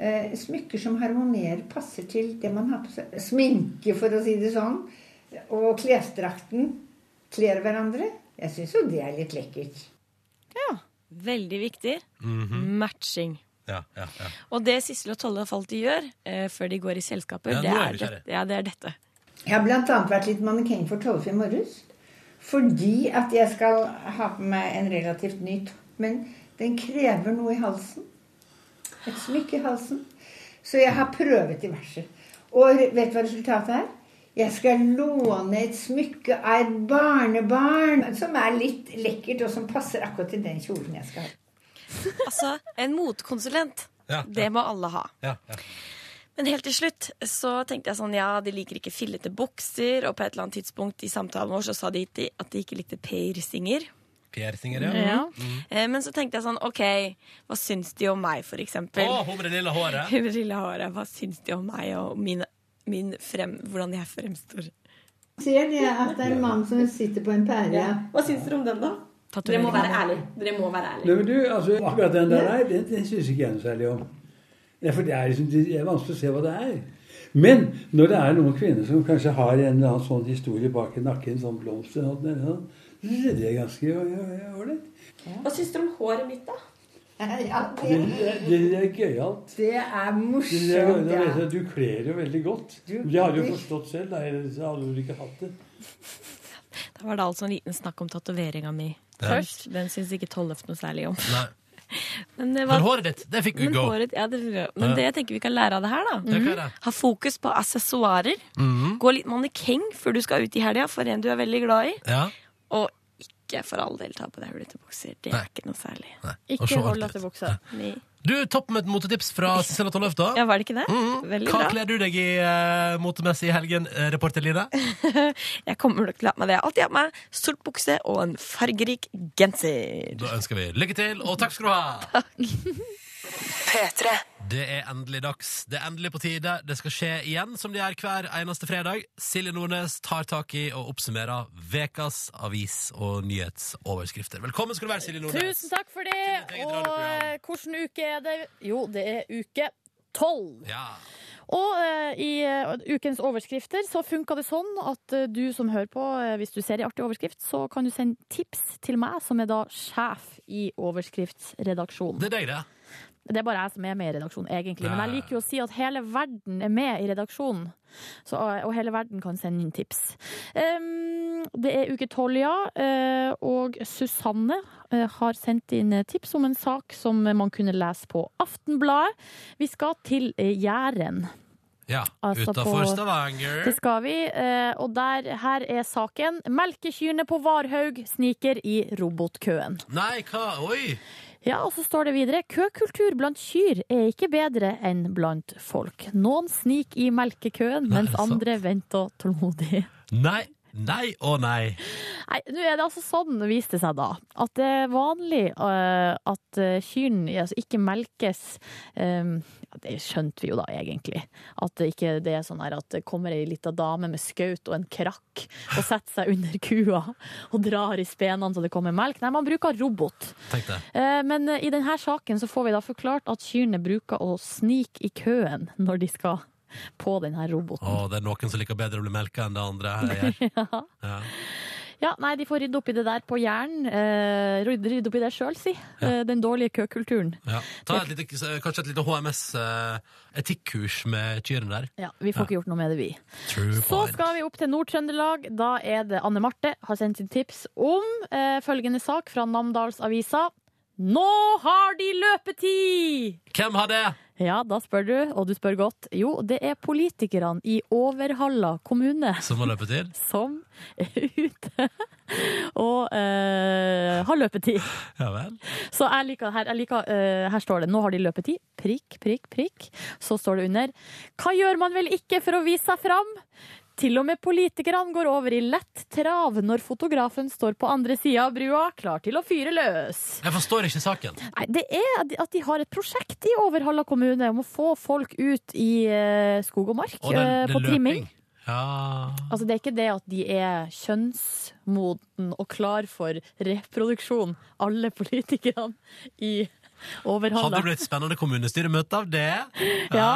Eh, smykker som harmonerer, passer til det man har på seg. Sminke, for å si det sånn. Og klesdrakten kler hverandre. Jeg syns jo det er litt lekkert. Ja. Veldig viktig. Mhm. Matching. Ja, ja, ja. Og det Sissel og Tollef Falti gjør eh, før de går i selskaper, Ja, det, er det, ja, det er dette. Jeg har bl.a. vært litt mannekeng for Tollef i morges. Fordi at jeg skal ha på meg en relativt ny topp. Men den krever noe i halsen. Et smykke i halsen. Så jeg har prøvet diverse. Og vet du hva resultatet er? Jeg skal låne et smykke av et barnebarn som er litt lekkert, og som passer akkurat til den kjolen jeg skal ha. Altså, en motekonsulent. Ja, Det må alle ha. Ja, ja. Men helt til slutt så tenkte jeg sånn, ja, de liker ikke fillete bukser, og på et eller annet tidspunkt i samtalen vår så sa de at de ikke likte piercinger. Piercinger, ja. Ja. Mm. Eh, Men så tenkte jeg sånn, ok, hva syns de om meg, for eksempel? Å, hun med det lille håret. Hun med det lille håret. Hva syns de om meg og min, min frem, hvordan jeg fremstår? Ser det at det er en mann som sitter på en pære? Hva syns dere om den, da? Dere må være ærlige. Dere må være Nei, men du, altså, akkurat den der, der den, den syns ikke jeg noe særlig om. Ja, for det er, liksom, det er vanskelig å se hva det er. Men når det er noen kvinner som kanskje har en eller annen sånn historie bak i nakken, sånn blomster og sånt, så synes jeg det er ganske ålreit. Hva syns dere om håret mitt, da? Ja, Det, det, det er gøyalt. Det er Det er, morsomt. det Ja. er, du kler jo veldig godt. Du- Det du jo forstått selv, da, hadde du ikke hatt det. Da var det altså en liten snakk om tatoveringa mi først. Den syns ikke Tollef noe særlig om. Nei. Men, det Men håret ditt, det fikk Ugo. håret, ja, det, men det jeg tenker vi kan lære av det her, da. Mm? Ha fokus på accessoarer. Mhm. Gå litt mannekeng før du skal ut i helga for en du er veldig glad i. Ja. Og ikke for all del ta på deg hullete bukser. Det er ikke noe særlig. Nei. Ikke se hold buksa. Nei. Du, topp med et motetips fra Cecilia Tollef, da. Ja, var det ikke det? Mhm. Veldig Hva bra. kler du deg i uh, motemessig i helgen, uh, reporter Line? Jeg kommer nok til å ha på meg det. Jeg har alltid hatt på meg sort bukse og en fargerik genser. Da ønsker vi lykke til, og takk skal du ha! Det er endelig dags. Det er endelig på tide. Det skal skje igjen, som det gjør hver eneste fredag. Silje Nordnes tar tak i og oppsummerer vekas avis- og nyhetsoverskrifter. Velkommen skal du være, Silje Nordnes. Tusen takk for det. Og eh, hvilken uke er det? Jo, det er uke tolv. Ja. Og uh, i uh, ukens overskrifter så funka det sånn at uh, du som hører på, hvis du ser i artig overskrift, så kan du sende tips til meg, som er da sjef i overskriftsredaksjonen. Det er deg, det. Det er bare jeg som er med i redaksjonen, egentlig. Men jeg liker jo å si at hele verden er med i redaksjonen. Så, og hele verden kan sende inn tips. Um, det er uke tolv, ja. eh, Og Susanne eh, har sendt inn eh, tips om en sak som man kunne lese på Aftenbladet. Vi skal til Jæren. Ja, Altså utafor Stavanger. Det skal vi. Og der, her er saken. Melkekyrne på Varhaug sniker i robotkøen. Nei, hva? Oi! Ja, og så står det videre køkultur blant kyr er ikke bedre enn blant folk. Noen sniker i melkekøen, mens Nei, andre venter tålmodig. Nei, nei og nei. Nei, nå er det altså sånn, viste det seg da, at det er vanlig uh, at uh, kyrne altså ikke melkes um, Det skjønte vi jo da, egentlig. At det ikke det er sånn her at det kommer ei lita dame med skaut og en krakk og setter seg under kua og drar i spenene så det kommer melk. Nei, man bruker robot. Tenk det. Uh, Men eh, i denne saken så får vi da forklart at kyrne bruker å snike i køen når de skal på denne roboten. Å, det er noen som liker bedre å bli melka enn det andre her. Ja. Ja. Ja, nei, de får rydde opp i det der på Jæren. Eh, rydde, opp i det sjøl, si. Eh, den dårlige køkulturen. Ja. Ta et lite, kanskje et lite HMS-etikkurs med kyrne der. Ja, vi får ikke gjort noe med det, vi. True Så point. skal vi opp til Nord-Trøndelag. Da er det Anne Marte har sendt sin tips om eh, følgende sak fra Namdalsavisa. Nå har de løpetid! Hvem har det? Ja, da spør du, og du spør godt. Jo, det er politikerne i Overhalla kommune Som har løpetid? som er ute og eh, har løpetid. Ja vel. Så jeg liker, her, jeg liker, eh, her står det 'nå har de løpetid'. Prikk, prikk, prikk. Så står det under 'Hva gjør man vel ikke for å vise seg fram'? Til og med politikerne går over i lett trav når fotografen står på andre sida av brua, klar til å fyre løs. Jeg forstår ikke saken. Nei, det er at de har et prosjekt i Overhalla kommune om å få folk ut i eh, skog og mark Og det, eh, det på er trimming. Ja. Altså, det er ikke det at de er kjønnsmoden og klar for reproduksjon, alle politikerne i. Hadde det blitt spennende kommunestyremøte av det? Ja.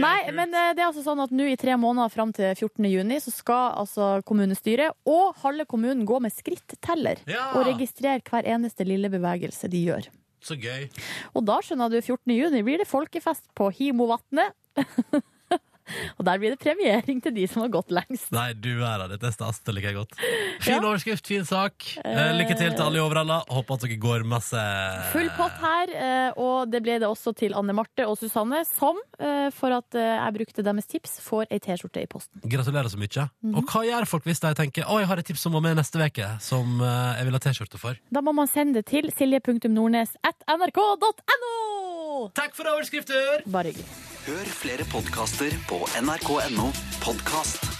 Nei, men eh, det er altså sånn at nå i tre måneder fram til 14. juni så skal altså kommunestyret og halve kommunen gå med skritteller Ja. og registrere hver eneste lille bevegelse de gjør. Så gøy. Og da skjønner du 14. juni blir det folkefest på Himovatnet. og der blir det premiering til de som har gått lengst. Nei, du er da. Dette er stas. Det liker jeg godt. Fin overskrift, fin sak. Eh, lykke til til alle i Overhalla. Håper at dere går masse Full pott her, eh, og det ble det også til Anne Marte og Susanne, som, eh, for at eh, jeg brukte deres tips, får ei T-skjorte i posten. Gratulerer så mye. Mhm. Og hva gjør folk hvis de tenker å, jeg har et tips som må med neste uke, som jeg vil ha T-skjorte for? Da må man sende det til silje.nordnes at nrk.no! Takk for overskrifter! Bare hyggelig. Hør flere podkaster på nrk.no podkast.